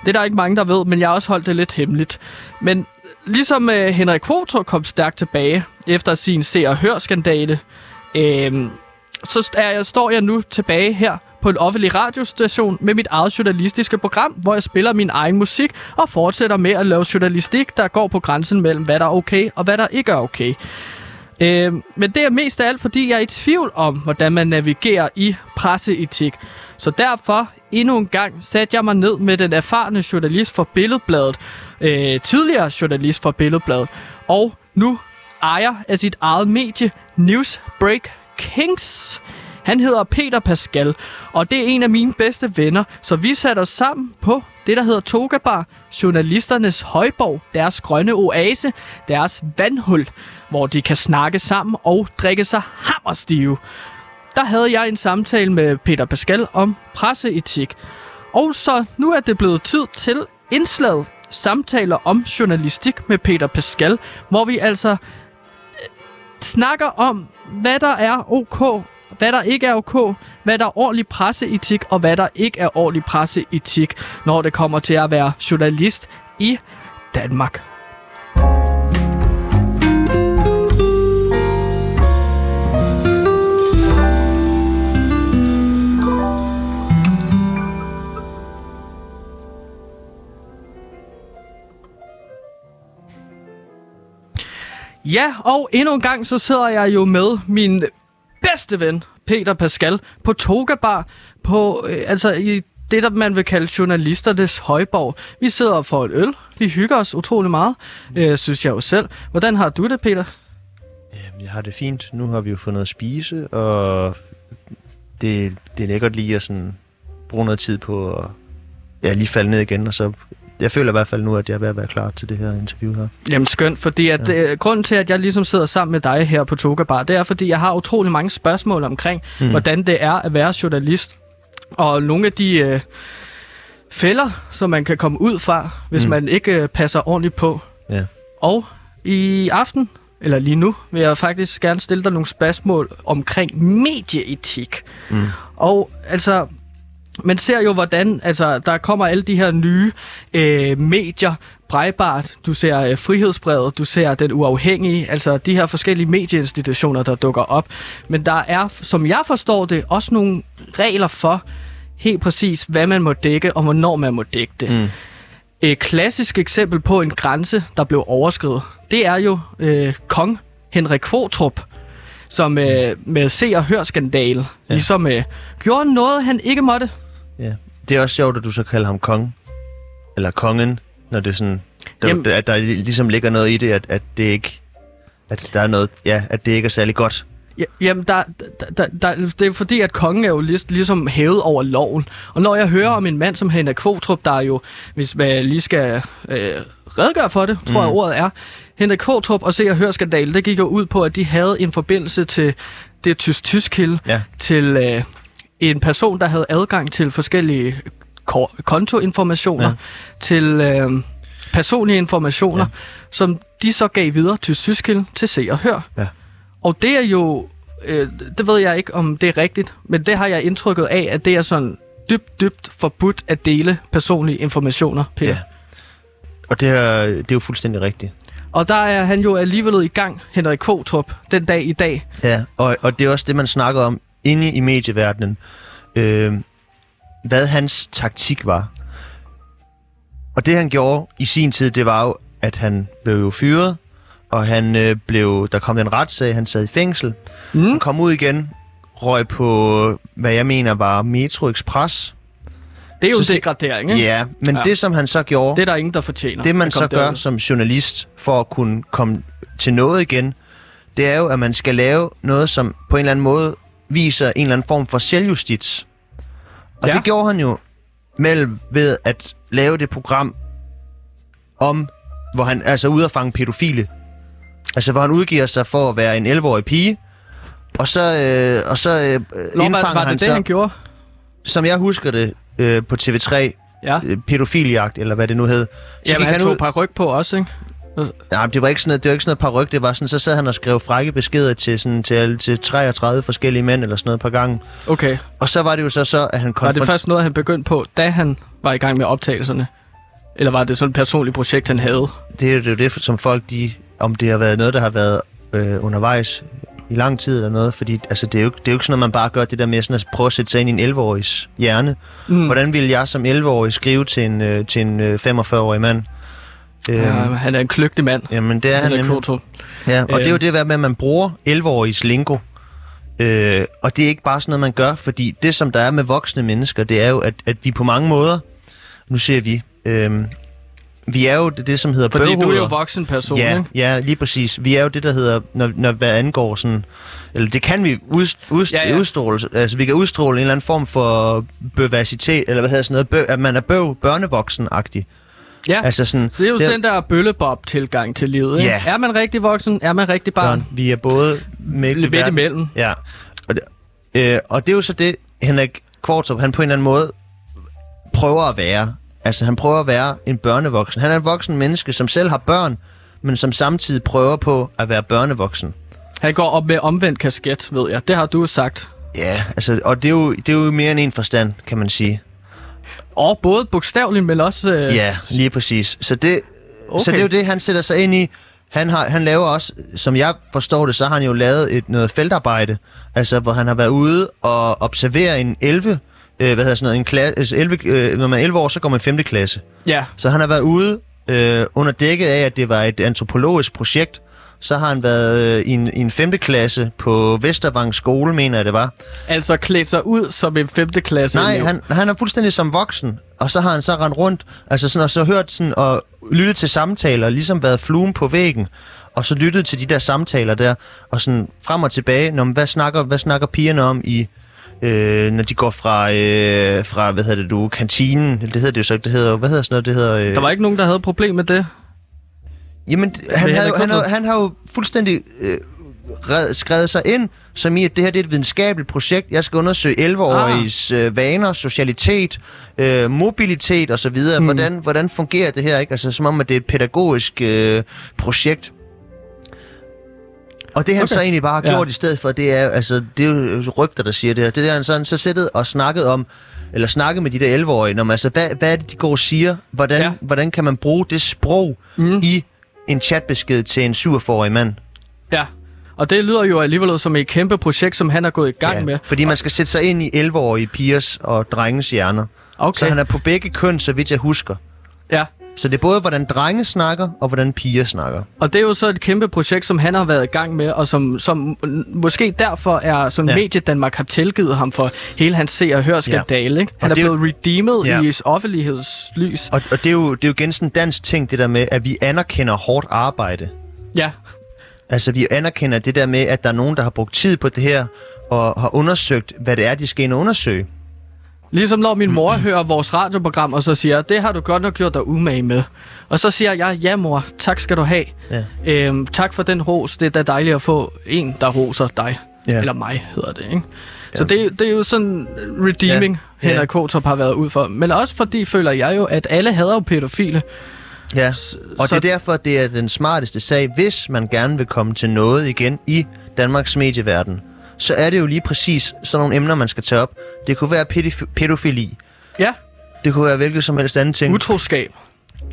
Det er der ikke mange, der ved, men jeg har også holdt det lidt hemmeligt. Men ligesom øh, Henrik Kvotor kom stærkt tilbage efter sin se- og hør-skandale, øh, så er jeg, står jeg nu tilbage her på en offentlig radiostation med mit eget journalistiske program, hvor jeg spiller min egen musik og fortsætter med at lave journalistik, der går på grænsen mellem, hvad der er okay og hvad der ikke er okay. Øh, men det er mest af alt, fordi jeg er i tvivl om, hvordan man navigerer i presseetik. Så derfor endnu en gang satte jeg mig ned med den erfarne journalist for Billedbladet, øh, tidligere journalist for Billedbladet, og nu ejer af sit eget medie Newsbreak Kings. Han hedder Peter Pascal, og det er en af mine bedste venner, så vi satte os sammen på det, der hedder Togabar, journalisternes højborg, deres grønne oase, deres vandhul, hvor de kan snakke sammen og drikke sig hammerstive. Der havde jeg en samtale med Peter Pascal om presseetik. Og så nu er det blevet tid til indslaget samtaler om journalistik med Peter Pascal, hvor vi altså øh, snakker om, hvad der er ok, hvad der ikke er ok, hvad der er ordentlig presseetik, og hvad der ikke er ordentlig presseetik, når det kommer til at være journalist i Danmark. Ja, og endnu en gang så sidder jeg jo med min bedste ven, Peter Pascal, på Togabar, på, øh, altså i det, der man vil kalde journalisternes højborg. Vi sidder og får et øl. Vi hygger os utrolig meget, øh, synes jeg jo selv. Hvordan har du det, Peter? Jamen, jeg har det fint. Nu har vi jo fået noget at spise, og det, det er lækkert lige at sådan bruge noget tid på at ja, lige falde ned igen, og så jeg føler i hvert fald nu, at jeg er ved at være klar til det her interview her. Jamen skønt, fordi at, ja. øh, grunden til, at jeg ligesom sidder sammen med dig her på Toga Bar, det er, fordi jeg har utrolig mange spørgsmål omkring, mm. hvordan det er at være journalist. Og nogle af de øh, fælder, som man kan komme ud fra, hvis mm. man ikke øh, passer ordentligt på. Ja. Og i aften, eller lige nu, vil jeg faktisk gerne stille dig nogle spørgsmål omkring medieetik. Mm. Og altså, man ser jo, hvordan altså, der kommer alle de her nye øh, medier, Breitbart, du ser øh, Frihedsbrevet, du ser Den Uafhængige, altså de her forskellige medieinstitutioner, der dukker op. Men der er, som jeg forstår det, også nogle regler for helt præcis, hvad man må dække og hvornår man må dække det. Mm. Et klassisk eksempel på en grænse, der blev overskrevet, det er jo øh, kong Henrik Kvotrup, som øh, med se- og hør-skandale ja. ligesom øh, gjorde noget, han ikke måtte. Ja. Det er også sjovt, at du så kalder ham kong. Eller kongen, når det er sådan... Der, Jamen- der, at der ligesom ligger noget i det, at, at det ikke... At der er noget... Ja, at det ikke er særlig godt. Ja, jamen, der, der, der, der, det er fordi, at kongen er jo lig, ligesom hævet over loven. Og når jeg hører om en mand som Henrik Kvotrup, der er jo, hvis man lige skal øh, redegøre for det, tror mm. jeg ordet er, Henrik Kvotrup og Se og Hør skandale, det gik jo ud på, at de havde en forbindelse til det tysk tysk Ja. til øh, en person, der havde adgang til forskellige ko- kontoinformationer, ja. Til øh, personlige informationer, ja. Som de så gav videre til tysk til Se og Hør. Ja. Og det er jo, øh, det ved jeg ikke, om det er rigtigt, men det har jeg indtrykket af, at det er sådan dybt, dybt forbudt at dele personlige informationer, Peter. Ja. Og det er, det er jo fuldstændig rigtigt. Og der er han jo alligevel i gang, Henrik Kvotrup, den dag i dag. Ja, og, og det er også det, man snakker om inde i medieverdenen. Øh, hvad hans taktik var. Og det, han gjorde i sin tid, det var jo, at han blev jo fyret, og han øh, blev, der kom en retssag, han sad i fængsel. Mm. Han kom ud igen, røg på, hvad jeg mener var Metro Express. Det er jo Så en degradering, Ja, ikke? yeah, men Ja. ja. det, som han så gjorde, Det er der ingen, der fortjener. det man så komme gør derud. som journalist for at kunne komme til noget igen, det er jo, at man skal lave noget, som på en eller anden måde viser en eller anden form for selvjustits. Og Ja. det gjorde han jo mellem ved at lave det program om, hvor han altså ude at fange pædofile. Altså, hvor han udgiver sig for at være en 11-årig pige, og så, øh, og så øh, Nå, indfanger var, var han det det, så, han gjorde? som jeg husker det, øh, på TV3, Ja. øh, pædofiljagt, eller hvad det nu hed. Så Jamen, han han tog ud, par ryg på også, ikke? Nej, det var ikke sådan noget, det var ikke sådan noget paryk, det var sådan, så sad han og skrev frække beskeder til, sådan, til, til 33 forskellige mænd, eller sådan noget par gange. Okay. Og så var det jo så, så at han Var det først noget, han begyndte på, da han var i gang med optagelserne? Eller var det sådan et personligt projekt, han havde? Det er jo det, er jo det som folk, de, om det har været noget, der har været øh, undervejs i lang tid eller noget, fordi altså, det, er jo, det er jo ikke sådan, at man bare gør det der med sådan at prøve at sætte sig ind i en 11-årigs hjerne. Mm. Hvordan ville jeg som 11-årig skrive til en, øh, til en øh, 45-årig mand? Øhm, Ja, han er en kløgtig mand. Jamen, det er han nemlig. Koto. Ja, og Øh. det er jo det med, at man bruger 11-åriges lingo. Øh, og det er ikke bare sådan noget, man gør, fordi det, som der er med voksne mennesker, det er jo, at, at vi på mange måder, nu ser vi, øh, vi er jo det, det som hedder Fordi du er jo bøvhoveder. voksen person, Ja, ikke? ja, lige præcis. Vi er jo det, der hedder, når, når hvad angår sådan... Eller det kan vi ud, ud, ja. ja. udstråle. Altså, vi kan udstråle en eller anden form for bøversitet, eller hvad hedder sådan noget, bøv, at man er bøv, børnevoksen-agtig. Ja, Altså sådan... så det er jo den der bøllebob-tilgang til livet, ikke? Ja. Er man rigtig voksen? Er man rigtig barn? børn. Vi er både midt, imellem. Ja. Og det, øh, og det er jo så det, Henrik Kvartrup, han på en eller anden måde prøver at være. Altså, han prøver at være en børnevoksen. Han er en voksen menneske, som selv har børn, men som samtidig prøver på at være børnevoksen. Han går op med omvendt kasket, ved jeg. Det har du sagt. Ja, altså, og det er, jo, det er jo mere end en forstand, kan man sige. Og både bogstaveligt, men også... Øh, Ja, lige præcis. Så det, Okay. så det er jo det, han sætter sig ind i. Han, har, han laver også, som jeg forstår det, så har han jo lavet et, noget feltarbejde, altså hvor han har været ude og observere en 11, øh, hvad hedder sådan noget, en klasse, altså 11, øh, når man er 11 år, så går man i 5. klasse. ja. Så han har været ude øh, under dækket af, at det var et antropologisk projekt. Så har han været øh, i, en, i en 5. klasse på Vestervang skole, mener jeg det var. Altså klædt sig ud som en 5. klasse Nej, han, han er fuldstændig som voksen, og så har han så rendt rundt, altså sådan, og så hørt sådan, og lyttet til samtaler, ligesom været fluen på væggen, og så lyttet til de der samtaler der, og sådan frem og tilbage, når, hvad, snakker, hvad snakker pigerne om i, øh, når de går fra, øh, fra, hvad hedder det du, kantinen, det hedder det jo så ikke, det hedder, hvad hedder sådan noget, det hedder... Øh, Der var ikke nogen, der havde problem med det. Jamen, han, havde, han, har, Kudrup? han har jo fuldstændig øh, red- skrevet sig ind, som i, at det her det er et videnskabeligt projekt. Jeg skal undersøge 11-åriges Ah. øh, vaner, socialitet, øh, mobilitet osv. Hmm. Mm. Hvordan, hvordan fungerer det her? Ikke? Altså, som om, at det er et pædagogisk øh, projekt. Og det han Okay. så egentlig bare har Ja. gjort i stedet for, det er, altså, det er jo rygter, der siger det her. Det er han sådan så sættet og snakket om, eller snakket med de der 11-årige, når man, altså, hvad, hvad er det, de går og siger? Hvordan, Ja. ja. hvordan kan man bruge det sprog mm. i en chatbesked til en 47-årig mand? Ja. Og det lyder jo alligevel som et kæmpe projekt, som han er gået i gang med. Fordi man skal sætte sig ind i 11-årige pigers og drenges hjerner. Okay. Så han er på begge køn, så vidt jeg husker. Ja. Så det er både, hvordan drenge snakker, og hvordan piger snakker. Og det er jo så et kæmpe projekt, som han har været i gang med, og som, som måske derfor er sådan ja. Ja. Medie Danmark har tilgivet ham for hele hans se- og hør-skandale. Ikke? Han er det er jo- blevet redeemet Ja. i offentlighedslys. Og, og det, er jo, det er jo igen sådan en dansk ting, det der med, at vi anerkender hårdt arbejde. Ja. Altså, vi anerkender det der med, at der er nogen, der har brugt tid på det her, og har undersøgt, hvad det er, de skal ind og undersøge. Ligesom når min mor hører vores radioprogram, og så siger, det har du godt nok gjort dig umage med. Og så siger jeg, ja mor, tak skal du have. Ja. Øhm, tak for den ros. Det er da dejligt at få en, der roser dig. Ja. Eller mig, hedder det, ikke? Så det, det er jo sådan redeeming, Ja. ja. Henrik Kotrup har været ud for. Men også fordi, føler jeg jo, at alle hader jo pædofile. Ja, og så- det er derfor, det er den smarteste sag, hvis man gerne vil komme til noget igen i Danmarks medieverden. Så er det jo lige præcis sådan nogle emner, man skal tage op. Det kunne være pædif- pædofili. Ja, Det kunne være hvilket som helst andet ting. utroskab.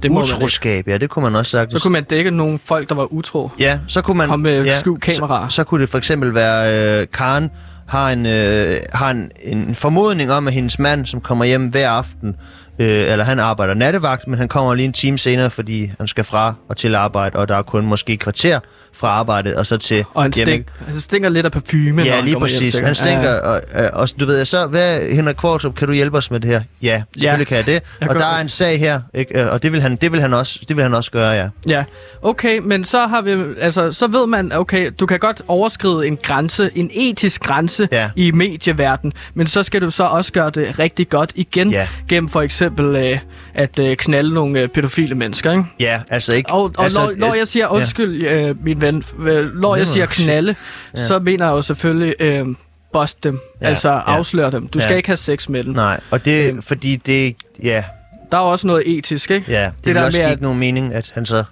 Det må. Utroskab, ja, det kunne man også sagt. Så kunne man dække nogle folk, der var utro. Ja, så kunne man... Komme med ja, skjult kamera. Så, så kunne det for eksempel være, øh, Karen har, en, øh, har en, en formodning om, at hendes mand, som kommer hjem hver aften, Øh, eller han arbejder nattevagt, men han kommer lige en time senere, fordi han skal fra og til arbejde, og der er kun måske et kvarter fra arbejdet, og så til Og han, stink, han stinker lidt af parfume. Ja, lige hjem, præcis. sikkert. Han stinker, Ja, og, og, og du ved, så, hvad, Henrik Kvartrup, kan du hjælpe os med det her? Ja, selvfølgelig kan jeg det. Jeg Og der er det. en sag her, ikke? Øh, og det vil, han, det, vil han også, det vil han også gøre, ja. Ja, okay, men så har vi, altså, så ved man, okay, du kan godt overskride en grænse, en etisk grænse Ja. i medieverden, men så skal du så også gøre det rigtig godt igen, Ja. gennem for eksempel øh, at øh, knalde nogle øh, pædofile mennesker, ikke? Ja, altså ikke... Og, og altså, altså, når, når jeg siger, undskyld, øh, min ven, øh, når jeg siger knalde, ja. så mener jeg jo selvfølgelig øh, bust dem, Ja, ja, altså ja. afsløre dem. Du skal Ja. ikke have sex med dem. Nej, og det Øhm. fordi det... Ja, Der er også noget etisk, ikke? ja. Det, Det det vil der også med, give at- nogen mening, at han så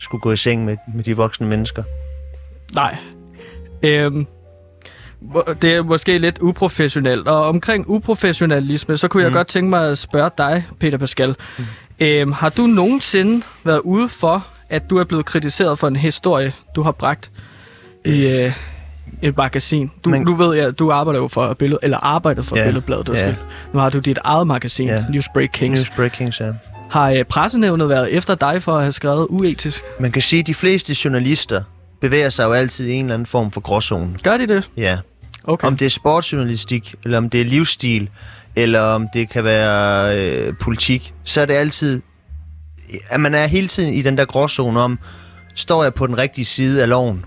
skulle gå i seng med, med de voksne mennesker. Nej. Øhm, det er måske lidt uprofessionelt. Og omkring uprofessionalisme, så kunne mm. jeg godt tænke mig at spørge dig, Peter Pascal. Mm. Øhm, har du nogensinde været ude for, at du er blevet kritiseret for en historie, du har bragt i øh, et magasin? Du, Men- nu ved jeg, du arbejder jo for billed, eller arbejder for Ja, ja. Billedbladet. ja. Ja. Nu har du dit eget magasin, Ja. ja. Newsbreak Kings. News Breakings, ja. Har øh, pressenævnet været efter dig for at have skrevet uetisk? Man kan sige, at de fleste journalister bevæger sig jo altid i en eller anden form for gråzone. Gør de det? Ja. Okay. Om det er sportsjournalistik, eller om det er livsstil, eller om det kan være øh, politik, så er det altid, at man er hele tiden i den der gråzone om, står jeg på den rigtige side af loven,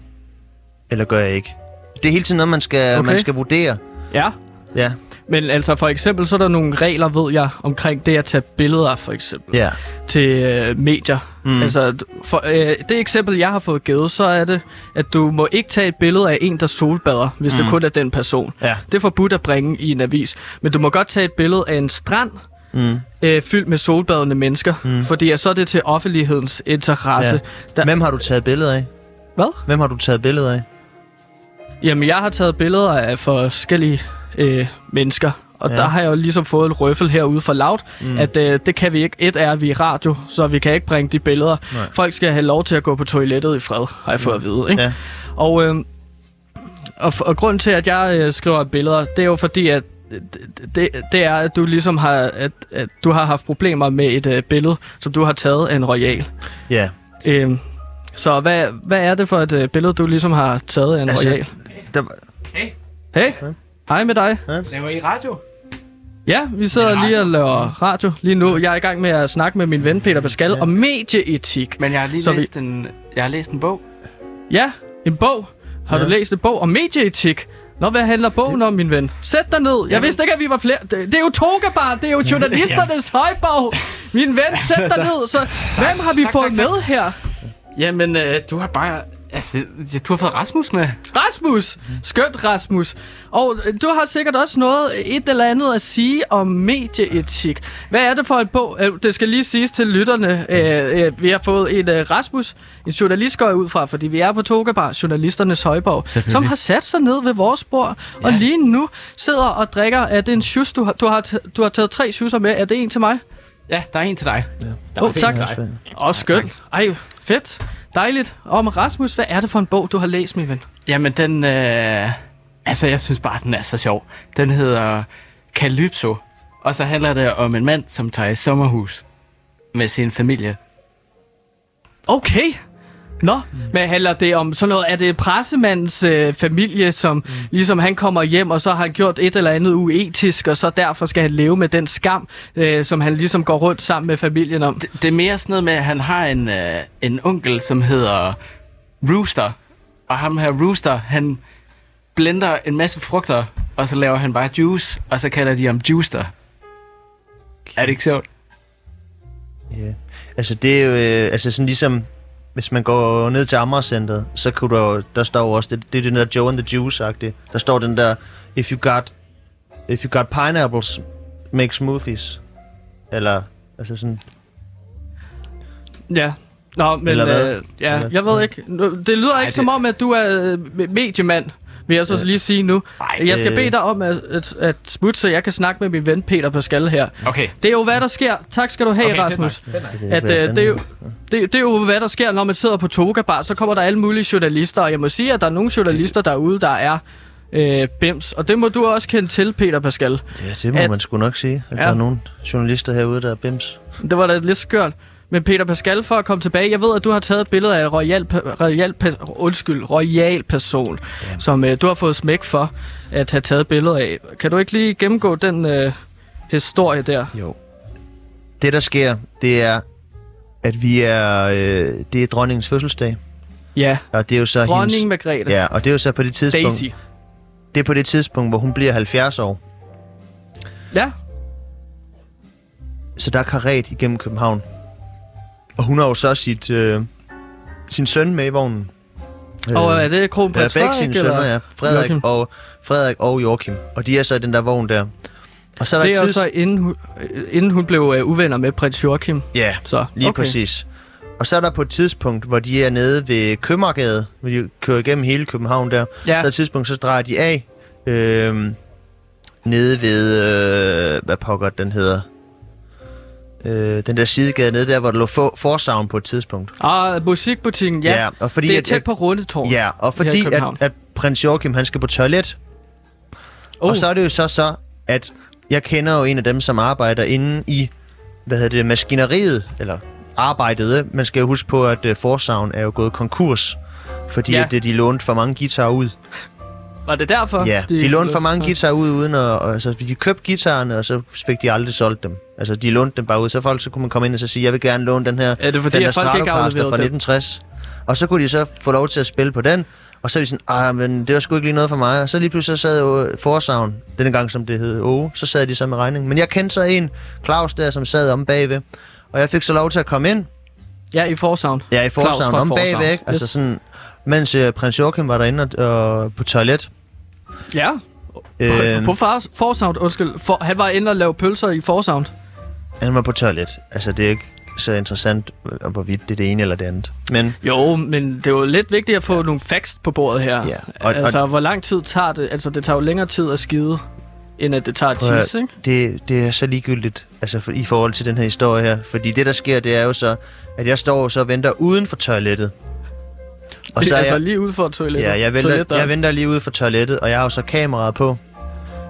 eller gør jeg ikke? Det er hele tiden noget, man skal, okay. Man skal vurdere. Ja. Ja, Men altså for eksempel, så er der nogle regler, ved jeg, omkring det at tage billeder, for eksempel, ja. til øh, medier. Mm. Altså, for, øh, det eksempel, jeg har fået givet, så er det, at du må ikke tage et billede af en, der solbader, hvis mm. det kun er den person. Ja. Det er forbudt at bringe i en avis. Men du må godt tage et billede af en strand, Mm. øh, fyldt med solbadende mennesker, mm. fordi så er det til offentlighedens interesse. Ja. Der, Hvem har du taget billeder af? Hvad? Hvem har du taget billeder af? Jamen, jeg har taget billeder af forskellige øh, mennesker, og Ja. der har jeg jo ligesom fået en røffel herude fra Loud, Mm. mm. at øh, det kan vi ikke. Et er, at vi er radio, så vi kan ikke bringe de billeder. Nej. Folk skal have lov til at gå på toilettet i fred, har jeg fået at vide. Ikke? Ja. Og, øh, og, og grunden til, at jeg øh, skriver billeder, det er jo fordi, at det, det, er, at du ligesom har, at, at du har haft problemer med et øh, billede, som du har taget af en royal. Ja. Øh, så hvad, hvad er det for et øh, billede, du ligesom har taget af en Altså, royal? Der, Hey, hej med dig. Laver I radio? Ja, vi sidder lige og laver radio lige nu. Jeg er i gang med at snakke med min ven Peter Pascal ja. om medieetik. Men jeg har lige Så vi- læst en, jeg har læst en bog. Ja, en bog. Har ja. du læst en bog om medieetik? Nå, hvad handler bogen om, min ven? Sæt dig ned. Jeg Jamen- vidste ikke, at vi var flere. Det, det er jo Togabar. Det er jo journalisternes højborg. Min ven, sæt dig ned. Så hvem har vi tak, fået tak, tak. med her? Jamen, øh, du har bare... Altså, du har fået Rasmus med. Rasmus! Skønt, Rasmus. Og øh, du har sikkert også noget, et eller andet at sige om medieetik. Hvad er det for en bog? Øh, Det skal lige siges til lytterne. Øh, øh, Vi har fået en øh, Rasmus, en journalist går ud fra, fordi vi er på Togabar, journalisternes højborg, som har sat sig ned ved vores bord, og lige nu sidder og drikker. Er det en shoes, du har, du har, du har taget tre shoeser med? Er det en til mig? Ja, der er en til dig. Ja. Der er en tak. Åh, skønt. Ej, fedt. Dejligt. Om Rasmus, hvad er det for en bog, du har læst, min ven? Jamen, den... Øh, altså, jeg synes bare, den er så sjov. Den hedder Calypso. Og så handler det om en mand, som tager i sommerhus med sin familie. Okay. Nå, mm. men handler det om sådan noget, er det pressemandens øh, familie, som mm. ligesom han kommer hjem, og så har han gjort et eller andet uetisk, og så derfor skal han leve med den skam, øh, som han ligesom går rundt sammen med familien om? Det, det er mere sådan noget med, at han har en, øh, en onkel, som hedder Rooster. Og ham her Rooster, han blender en masse frugter, og så laver han bare juice, og så kalder de ham Juicer. Er det ikke sjovt? Ja. Altså det er jo, øh, altså sådan ligesom, hvis man går ned til Amagercenteret, så kunne der der står også, det, det er den der Joe and the Juice-agtige. Der står den der, if you got, if you got pineapples, make smoothies. Eller, altså sådan, Ja. Nå, men Eller hvad? øh, ja, Eller- jeg ved ikke. Det lyder Ej, ikke det- som om, at du er øh, mediemand, vil jeg så lige sige nu. Ej, Jeg skal øh. bede dig om at, at, at smutte, så jeg kan snakke med min ven Peter Pascal her. Okay. Det er jo, hvad der sker. Tak skal du have, Okay, Rasmus. Fedt at øh, det, er jo, det, det er jo, hvad der sker, når man sidder på Toga Bar. Så kommer der alle mulige journalister, og jeg må sige, at der er nogle journalister derude, der er øh, Bims. Og det må du også kende til, Peter Pascal. Ja, det må At- man sgu nok sige, at ja. der er nogle journalister herude, der er bims. Det var da lidt skørt. Men Peter Pascal, for at komme tilbage, jeg ved, at du har taget et billede af en royal, royal, undskyld, royal person, ja. som øh, du har fået smæk for at have taget billeder af. Kan du ikke lige gennemgå den øh, historie der? Jo. Det, der sker, det er, at vi er... Øh, det er dronningens fødselsdag. Ja, Og det er jo så dronning hendes... Margrethe. Ja, og det er jo så på det tidspunkt... Daisy. Det er på det tidspunkt, hvor hun bliver 70 år. Ja, Så der er karet igennem København. Og hun har jo så sit, øh, sin søn med i vognen. og Øh, er det kronprins Ja, begge Frederik, sine sønner, ja. Frederik Joachim? og, Frederik og Joachim. Og de er så i den der vogn der. Og så er der Det er jo tids... så inden hun, inden hun blev øh, uvenner med prins Joachim. Ja, Så, lige okay. præcis. Og så er der på et tidspunkt, hvor de er nede ved Købmagergade, hvor de kører igennem hele København der. Ja, Så er et tidspunkt, så drejer de af øh, nede ved, øh, hvad pokker den hedder? Øh, den der sidegade nede der, hvor der lå for, forsavn på et tidspunkt. og musikbutikken, ja. ja og fordi det er at, tæt på Rundetårn. Ja, og fordi at, at prins Joachim, han skal på toilet. Oh. Og så er det jo så så, at jeg kender jo en af dem, som arbejder inde i, hvad hedder det, maskineriet, eller arbejdede. Man skal jo huske på, at uh, Forsavn er jo gået konkurs, fordi Ja. ja. at, øh, de lånte for mange guitarer ud. Var det derfor? Ja, de lånte for mange Ja. guitarer ud, uden at, og, altså, de købte guitarerne, og så fik de aldrig solgt dem. Altså, de lånte dem bare ud, så folk så kunne man komme ind og så sige, jeg vil gerne låne den her Er det fordi, ikke har Stratocaster fra dem? 1960. Og så kunne de så få lov til at spille på den, og så er de sådan, ah, men det var sgu ikke lige noget for mig. Og så lige pludselig så sad jo Forsavn, denne gang som det hed Åge, så sad de så med regningen. Men jeg kendte så en, Claus der, som sad om bagved, og jeg fik så lov til at komme ind, Ja, i Forsavn. ja, i fra om bagved? Altså Yes. sådan, mens uh, prins Joachim var derinde og, og på toilet. Ja, Øhm, på far, Forsavn, undskyld. For, han var inde og lave pølser i Forsavn. han var på toilet. Altså, det er ikke så interessant, øh, hvorvidt det er det ene eller det andet. Men Jo, men det er jo lidt vigtigt at få nogle facts på bordet her. Ja, og- altså, hvor lang tid tager det? Altså, det tager jo længere tid at skide, end at det tager at tisse, ikke? det, det er så ligegyldigt altså for, i forhold til den her historie her. Fordi det, der sker, det er jo så, at jeg står jo så og venter uden for toilettet. Og så er altså jeg, lige ude for toilettet. ja, jeg, venter, Toiletdøren. jeg venter lige ude for toilettet, og jeg har jo så kameraet på.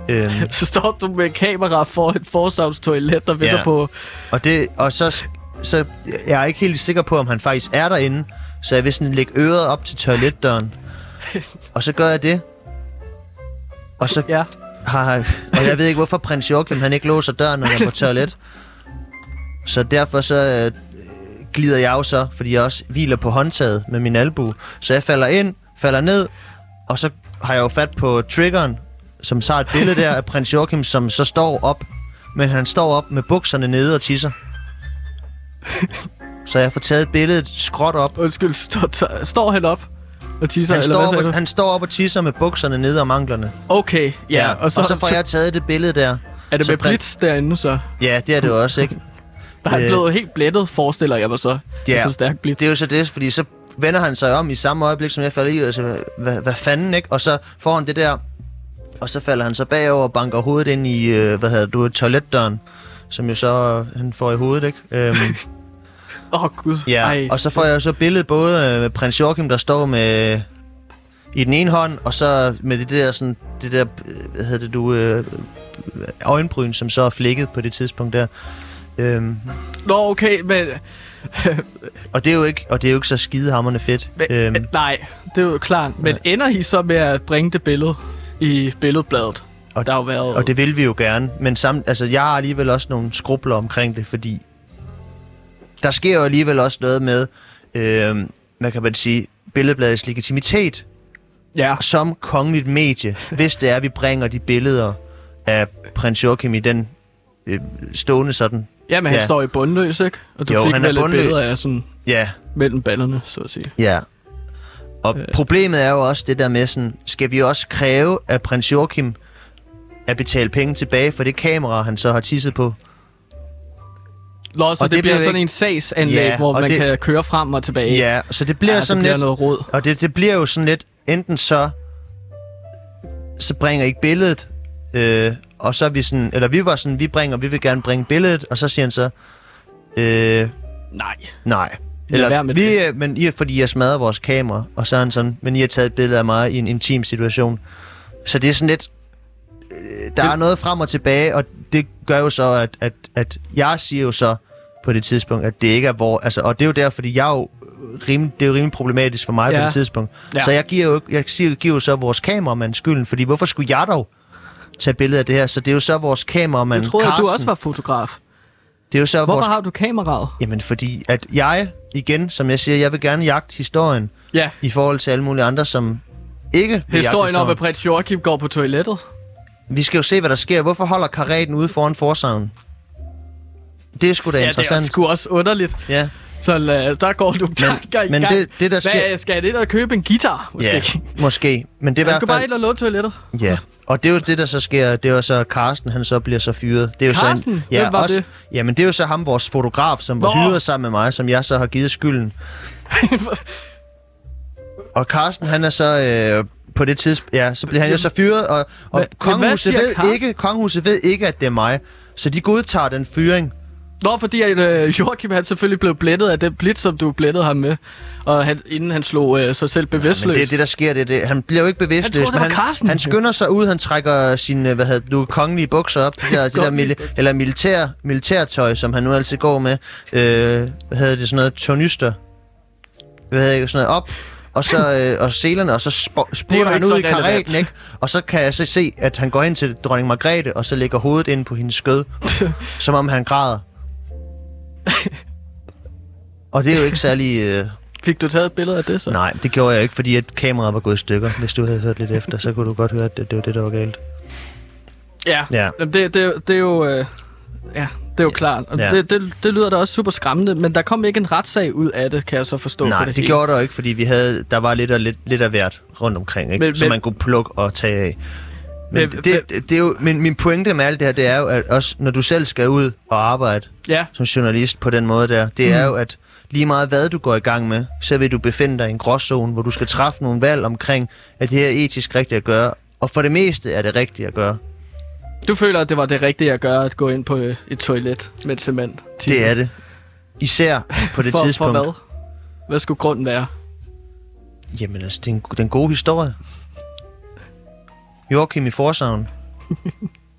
Øhm, Så står du med kamera for et Forsavns toilet, der venter Ja. på... og, det, og så, så jeg er ikke helt sikker på, om han faktisk er derinde. Så jeg vil sådan lægge øret op til toiletdøren. Og så gør jeg det. Og så Ja. har, og jeg ved ikke, hvorfor prins Joachim han ikke låser døren, når han er på toilet. Så derfor så øh, glider jeg jo så, fordi jeg også hviler på håndtaget med min albu. Så jeg falder ind, falder ned, og så har jeg jo fat på triggeren, som tager et billede der af prins Joachim, som så står op. Men han står op med bukserne nede og tisser. Så jeg får taget billedet skråt op. Undskyld, står, står han op og tisser, Han eller står, hvad op, og, han står op og tisser med bukserne nede om anklerne. Okay, ja. og, så, og så får jeg taget det billede der. Er det så med blitz derinde, så? Ja, det er det også, ikke? Der er Øh. blevet helt blættet, forestiller jeg mig så. Ja. Så stærk blitz. Det er jo så det, fordi så vender han sig om i samme øjeblik, som jeg falder i, og så, hvad, hvad, hvad fanden, ikke? Og så får han det der, og så falder han så bagover og banker hovedet ind i, øh, hvad hedder du, toiletdøren, som jo så, øh, han får i hovedet, ikke? Øhm, Åh, oh, gud. ja, Ej. og så får jeg så billedet både øh, med prins Joachim, der står med i den ene hånd, og så med det der, sådan, det der, hvad hedder det du, øh, øjenbryn, som så er flækket på det tidspunkt der. Øhm, Nå, okay, men... og det er jo ikke, og det er jo ikke så skidehammerende fedt. men Øhm, nej, det er jo klart. Men ender I så med at bringe det billede i billedbladet? Og- der har været... Og det vil vi jo gerne, men sam, altså, jeg har alligevel også nogle skrubler omkring det, fordi der sker jo alligevel også noget med, øh, hvad kan man sige, billedbladets legitimitet Ja, som kongeligt medie, hvis det er, at vi bringer de billeder af prins Joachim i den øh, stående sådan. Ja men han Ja. står i bundløs, ikke? Og du Jo, fik han er bundløs. billede af sådan Ja, mellem ballerne, så at sige. ja. Og øh. problemet er jo også det der med sådan, skal vi også kræve af prins Joachim at betale penge tilbage for det kamera, han så har tisset på? Nå, så Og det, det bliver bliver sådan ikke- en sagsanlæg, Ja, hvor man det- kan køre frem og tilbage. Ja, så det bliver ja, sådan det bliver lidt... noget råd. Og det, det bliver jo sådan lidt, enten så, så bringer ikke billedet, øh, og så er vi sådan, eller vi var sådan, vi bringer, vi vil gerne bringe billedet, og så siger han så, øh, Nej. nej. Eller, vi, det. er- men I fordi jeg smadrer vores kamera, og så er han sådan, men I har taget et billede af mig i en intim situation. Så det er sådan lidt... øh, Der er noget frem og tilbage, og det gør jo så, at, at, at jeg siger jo så på det tidspunkt, at det ikke er hvor... Altså, og det er jo der, fordi jeg er jo rimelig, det er jo rimelig problematisk for mig ja. På det tidspunkt. Ja. Så jeg giver jo, jeg siger, giver jo så vores kameramand skylden, fordi hvorfor skulle jeg dog tage billeder af det her? Så det er jo så vores kameramand, Jeg troede, at du Carsten. også var fotograf. Det er jo så Hvorfor vores... har du kameraet? Jamen fordi, at jeg, igen, som jeg siger, jeg vil gerne jagte historien Ja, i forhold til alle mulige andre, som ikke vil jagte historien om, at prins Joachim går på toilettet. Vi skal jo se, hvad der sker. Hvorfor holder karaten ude foran forsavnen? Det er sgu da Ja, det interessant. er sgu også underligt. Ja, Så der går du tanker i men gang. det- det, der sker- Hvad, skal jeg ind og købe en guitar? Måske. ja, måske. Men det er Jeg skal bare fald... ind og låne toilettet. Ja, og det er jo det, der så sker. Det er jo så, Carsten, han så bliver så fyret. Det er jo Carsten? Så en, ja, Hvem var også, det? Jamen, det er jo så ham, vores fotograf, som var hyret sammen med mig, som jeg så har givet skylden. og Carsten, han er så... Øh, på det tidspunkt, ja, så bliver han jo så fyret, og, og Hva- kongehuset ved, Carsten? ikke, kongehuset ved ikke, at det er mig. Så de godtager den fyring. Nå, fordi at, øh, Joachim han selvfølgelig blev blættet af den blitz, som du blættede ham med. Og han, inden han slog øh, sig selv bevidstløs. Men det er det, der sker. Det, det. Han bliver jo ikke bevidstløs, troede, det men han, Carsten. han skynder sig ud, han trækker sine hvad hedder, nu, kongelige bukser op, de der, de der mili- eller militær, militærtøj, som han nu altid går med. Øh, hvad hedder det, sådan noget, tornyster. Hvad hedder det, sådan noget op. Og så øh, og selerne, og så sp- jo han ud i karaten, ikke? Og så kan jeg så se, at han går hen til dronning Margrethe, og så lægger hovedet ind på hendes skød, som om han græder. og det er jo ikke særlig... Øh, Fik du taget et billede af det så? Nej, det gjorde jeg ikke, fordi at kameraet var gået i stykker. Hvis du havde hørt lidt efter, så kunne du godt høre, at det, det var det, der var galt. Ja, Ja. Det, det, det er jo... Øh, ja, det er jo klart. Og Ja. det, det, det lyder da også super skræmmende, men der kom ikke en retssag ud af det, kan jeg så forstå. Nej, på det, det, hele. gjorde der jo ikke, fordi vi havde, der var lidt af, lidt, lidt af hvert rundt omkring, ikke? Men, som men- man kunne plukke og tage af. Men, det, det, det er jo, men min pointe med alt det her, det er jo, at også når du selv skal ud og arbejde Ja, som journalist på den måde der, det er jo, at lige meget hvad du går i gang med, så vil du befinde dig i en gråzone, hvor du skal træffe nogle valg omkring, at det her er etisk rigtigt at gøre. Og for det meste er det rigtigt at gøre. du føler, at det var det rigtige at gøre, at gå ind på øh, et toilet med cement. Det er det. Især på det for, tidspunkt. For hvad? Hvad skulle grunden være? Jamen altså, det er en, det er en god historie. Joachim i Forsavn.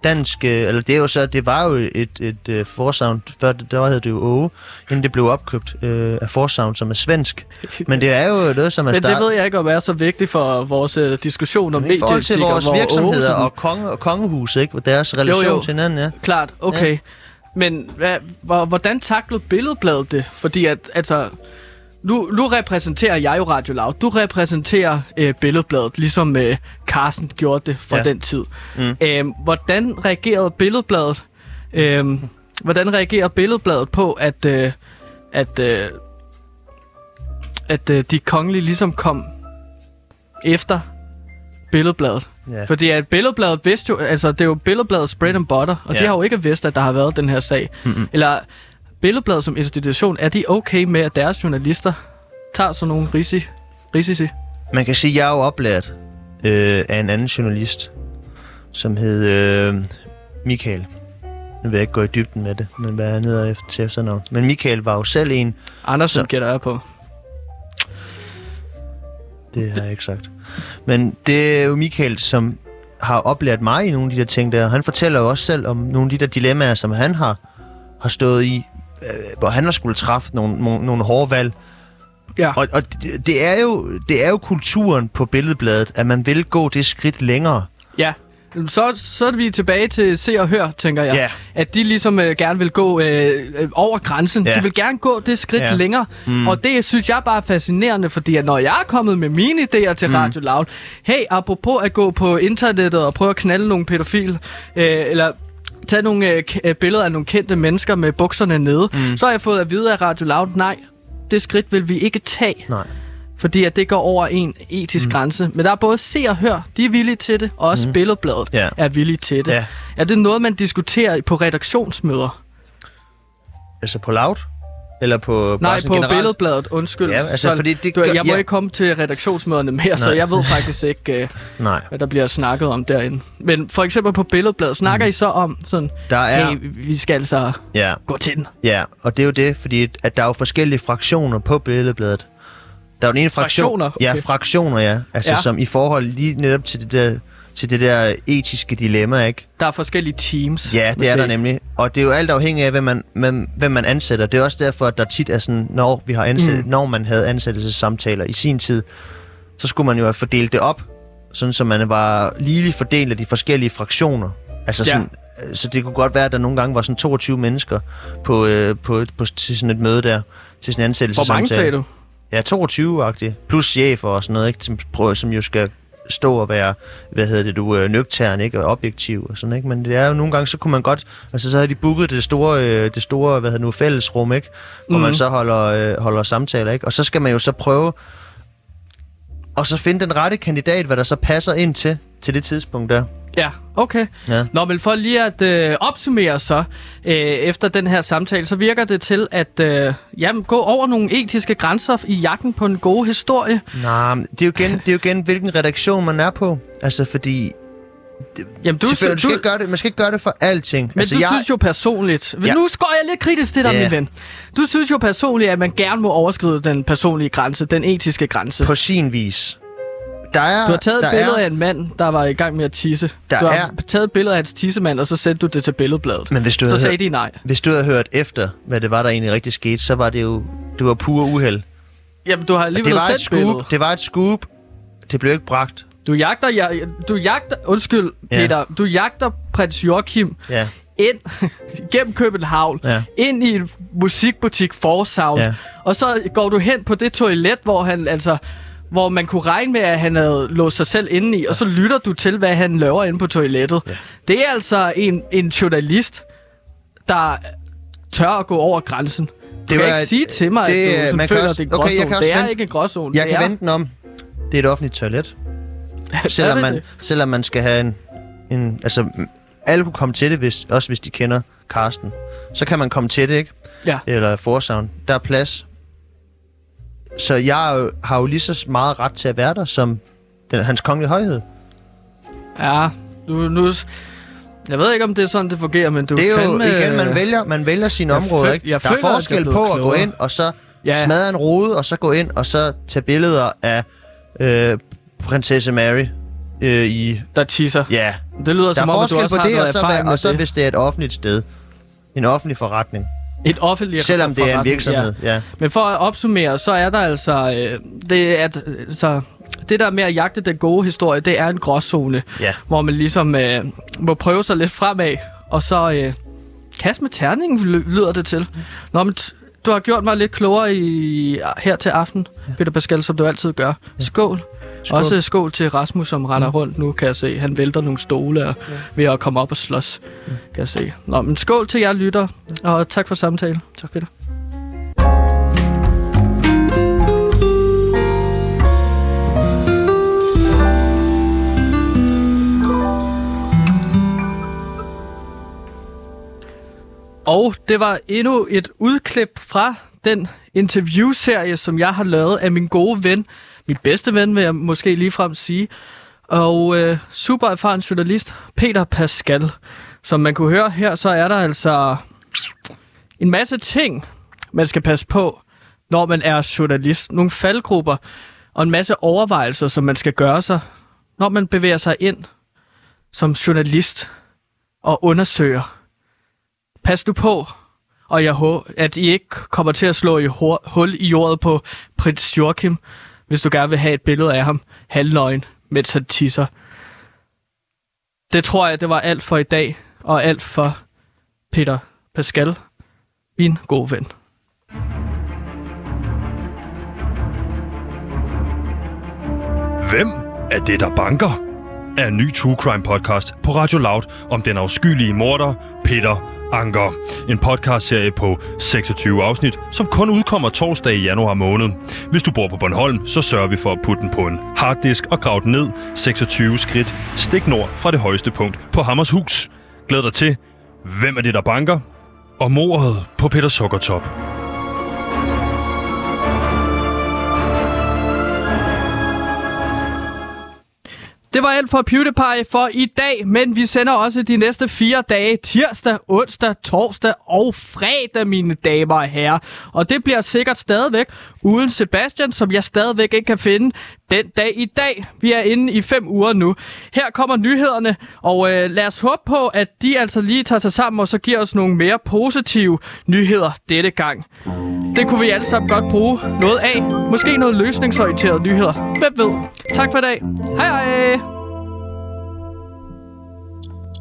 Dansk, øh, eller det er jo så, det var jo et, et, et Forsavn, før det- der hed det jo Åge, inden det blev opkøbt øh, af Forsavn, som er svensk. Men det er jo noget, som er Men det startet ved jeg ikke, om er så vigtigt for vores øh, diskussion om i forhold til vores virksomheder og, konge, og kongehus, ikke? Og deres relation Jo, jo. til hinanden, ja. Klart, okay. Ja. Men hvad, hvor, hvordan taklede Billedbladet det? Fordi at, altså, nu, nu repræsenterer jeg jo Radio Loud. Du repræsenterer øh, Billedbladet, ligesom øh, Carsten gjorde det fra ja. Den tid. Mm. Øhm, hvordan reagerede Billedbladet? Øhm, hvordan reagerer Billedbladet på, at, øh, at, øh, at øh, de kongelige ligesom kom efter Billedbladet? ja. Fordi at Billedbladet vidste jo, altså det er jo Billedbladets bread and butter, og Ja. de har jo ikke vidst, at der har været den her sag. Mm-mm. Eller Billedbladet som institution, er de okay med, at deres journalister tager sådan nogle risi, risici? Man kan sige, at jeg er jo oplært øh, af en anden journalist, som hed øh, Michael. Nu vil jeg ikke gå i dybden med det, men hvad han hedder efter, til efternavn. Men Michael var jo selv en, Andersen Så- gætter jeg på. det har jeg ikke sagt. Men det er jo Michael, som har oplært mig i nogle af de der ting der. Han fortæller jo også selv om nogle af de der dilemmaer, som han har, har stået i, hvor han har skulle træffe nogle, nogle, nogle hårde valg. Ja. Og, og det, det, er jo, det er jo kulturen på billedbladet, at man vil gå det skridt længere. Ja. Så, så er vi tilbage til se og hør, tænker jeg. Ja. At de ligesom øh, gerne vil gå øh, øh, over grænsen. Ja. De vil gerne gå det skridt Ja. længere. Mm. Og det synes jeg bare er fascinerende, fordi at når jeg er kommet med mine idéer til mm. Radio Loud, hey, apropos at gå på internettet og prøve at knalde nogle pædofil, øh, eller tage nogle øh, øh, billeder af nogle kendte mennesker med bukserne nede, mm. så har jeg fået at vide af Radio Loud, nej, det skridt vil vi ikke tage. Nej. Fordi at det går over en etisk mm. grænse. Men der er både se og hør, de er villige til det, og også mm. Billedbladet Ja. er villige til det. Ja. Er det noget, man diskuterer på redaktionsmøder? Altså på Loud? Eller på Nej, på generelt? Billedbladet, undskyld. Ja, altså, Så fordi det gør- jeg må ja. ikke komme til redaktionsmøderne mere, så Nej. jeg ved faktisk ikke, uh, Nej. hvad der bliver snakket om derinde. Men for eksempel på Billedbladet, snakker Mm. I så om sådan, Der er... hey, vi skal altså Ja, gå til den. ja, og det er jo det, fordi at der er jo forskellige fraktioner på billedbladet. Der er jo den ene fraktion... Fraktioner? Ja, Okay. fraktioner, ja. Altså Ja. ja. som i forhold lige netop til det der til det der etiske dilemma, ikke? Der er forskellige teams. Ja, det er der nemlig. Og det er jo alt afhængigt af, hvem man, hvem, hvem man ansætter. Det er også derfor, at der tit er sådan, når, vi har ansat, Mm. når man havde ansættelsessamtaler i sin tid, så skulle man jo have fordelt det op, sådan så man var ligeligt fordelt af de forskellige fraktioner. Altså Ja. sådan, øh, så det kunne godt være, at der nogle gange var sådan 22 mennesker på, øh, på, på, til sådan et møde der, til sådan en Hvor ansættelsessamtale. mange sagde du? Ja, 22-agtigt. Plus chefer og sådan noget, ikke? Som, som jo skal stå og være, hvad hedder det, du er nøgtern, ikke? Og objektiv og sådan, ikke? Men det er jo nogle gange, så kunne man godt, altså så havde de booket det store, øh, det store, hvad hedder det nu, fællesrum, ikke? Hvor Mhm. man så holder, øh, holder samtaler, ikke? Og så skal man jo så prøve, og så finde den rette kandidat, hvad der så passer ind til, til det tidspunkt der. Ja, okay. Ja. Nå, men for lige at øh, opsummere så, øh, efter den her samtale, så virker det til at øh, jamen, gå over nogle etiske grænser i jagten på en god historie. Nej, det er jo igen, det er jo igen hvilken redaktion man er på. Altså, fordi... Jamen, du, man, skal du, ikke gøre det, man skal ikke gøre det for alting. men altså, du jeg, synes jo personligt... Ja. Nu går jeg lidt kritisk til dig, Ja. min ven. Du synes jo personligt, at man gerne må overskride den personlige grænse, den etiske grænse. På sin vis. Der er, Du har taget et billede er, af en mand, der var i gang med at tisse. Der du har er- taget et billede af hans tissemand, og så sendte du det til billedbladet. Men hvis du så havde sagde hørt- de nej. Hvis du havde hørt efter, hvad det var, der egentlig rigtig skete, så var det jo det var pur uheld. Jamen, du har Det alligevel var et sendt billedet. scoop. Det var et scoop. Det blev ikke bragt. Du jagter, ja, du jagter, undskyld Ja. Peter, du jagter prins Joachim Ja. ind gennem København, Ja. ind i en musikbutik Forsound, Ja. og så går du hen på det toilet, hvor han altså hvor man kunne regne med, at han havde låst sig selv inde i, og så lytter du til, hvad han laver inde på toilettet. Ja. Det er altså en, en journalist, der tør at gå over grænsen. Du Det kan var ikke sige til mig, det, at du man føler, også- det er en okay, gråzone. det er vente- ikke en gråzone. Jeg det kan er, vente den om. Det er et offentligt toilet. selvom, man, det? selvom man skal have en, en... Altså, alle kunne komme til det, hvis, også hvis de kender Karsten. Så kan man komme til det, ikke? Ja. Eller Forsound. Der er plads. Så jeg har jo lige så meget ret til at være der, som den, hans kongelige højhed. Ja, du, nu... Jeg ved ikke, om det er sådan, det fungerer, men du Det er jo fandme, igen, man vælger, man vælger sine Jeg områder, føl- ikke? jeg Der er føler, er forskel på at gå ind og så Ja. smadre en rode, og så gå ind og så tage billeder af øh, prinsesse Mary øh, i... Der tisser. Ja. Det lyder Der som er om, at du forskel også på har det, og så, og så hvis det er et offentligt sted. En offentlig forretning. Et offentligt Selvom det er en virksomhed, ja. Men for at opsummere, så er der altså... Øh, det, at, så det der med at jagte den gode historie, det er en gråzone, Ja. hvor man ligesom øh, må prøve sig lidt fremad, og så øh, kaste med terningen, ly- lyder det til. Nå, men du har gjort mig lidt klogere i, her til aften, ja. Peter Pascal, som du altid gør. Skål. Skål. Også skål til Rasmus, som render rundt nu, kan jeg se. Han vælter nogle stole og, ved at komme op og slås, kan jeg se. Nå, men skål til jer lytter, og tak for samtalen. Tak, Peter. Og det var endnu et udklip fra den interviewserie, som jeg har lavet af min gode ven, min bedste ven, vil jeg måske ligefrem sige, og øh, super erfaren journalist, Peter Pascal. Som man kunne høre her, så er der altså en masse ting, man skal passe på, når man er journalist. Nogle faldgrupper og en masse overvejelser, som man skal gøre sig, når man bevæger sig ind som journalist og undersøger pas nu på, og jeg håber, at I ikke kommer til at slå i hul i jordet på prins Joachim, hvis du gerne vil have et billede af ham halvnøgen, mens han tisser. Det tror jeg, det var alt for i dag, og alt for Peter Pascal, min gode ven. Hvem er det, der banker? Er en ny True Crime podcast på Radio Loud om den afskyelige morder Peter Anker. En podcastserie på 26 afsnit, som kun udkommer torsdag i januar måned. Hvis du bor på Bornholm, så sørger vi for at putte den på en harddisk og grave den ned 26 skridt stik nord fra det højeste punkt på Hammershus. Glæd dig til, hvem er det, der banker? Og mordet på Peter Sukkertop. Det var alt for PewDiePie for i dag, men vi sender også de næste fire dage, tirsdag, onsdag, torsdag og fredag, mine damer og herrer. Og det bliver sikkert stadigvæk uden Sebastian, som jeg stadigvæk ikke kan finde den dag i dag. Vi er inde i fem uger nu. Her kommer nyhederne, og øh, lad os håbe på, at de altså lige tager sig sammen og så giver os nogle mere positive nyheder dette gang. Det kunne vi alle sammen godt bruge noget af. Måske noget løsningsorienteret nyheder. Hvem ved? Tak for i dag. Hej hej!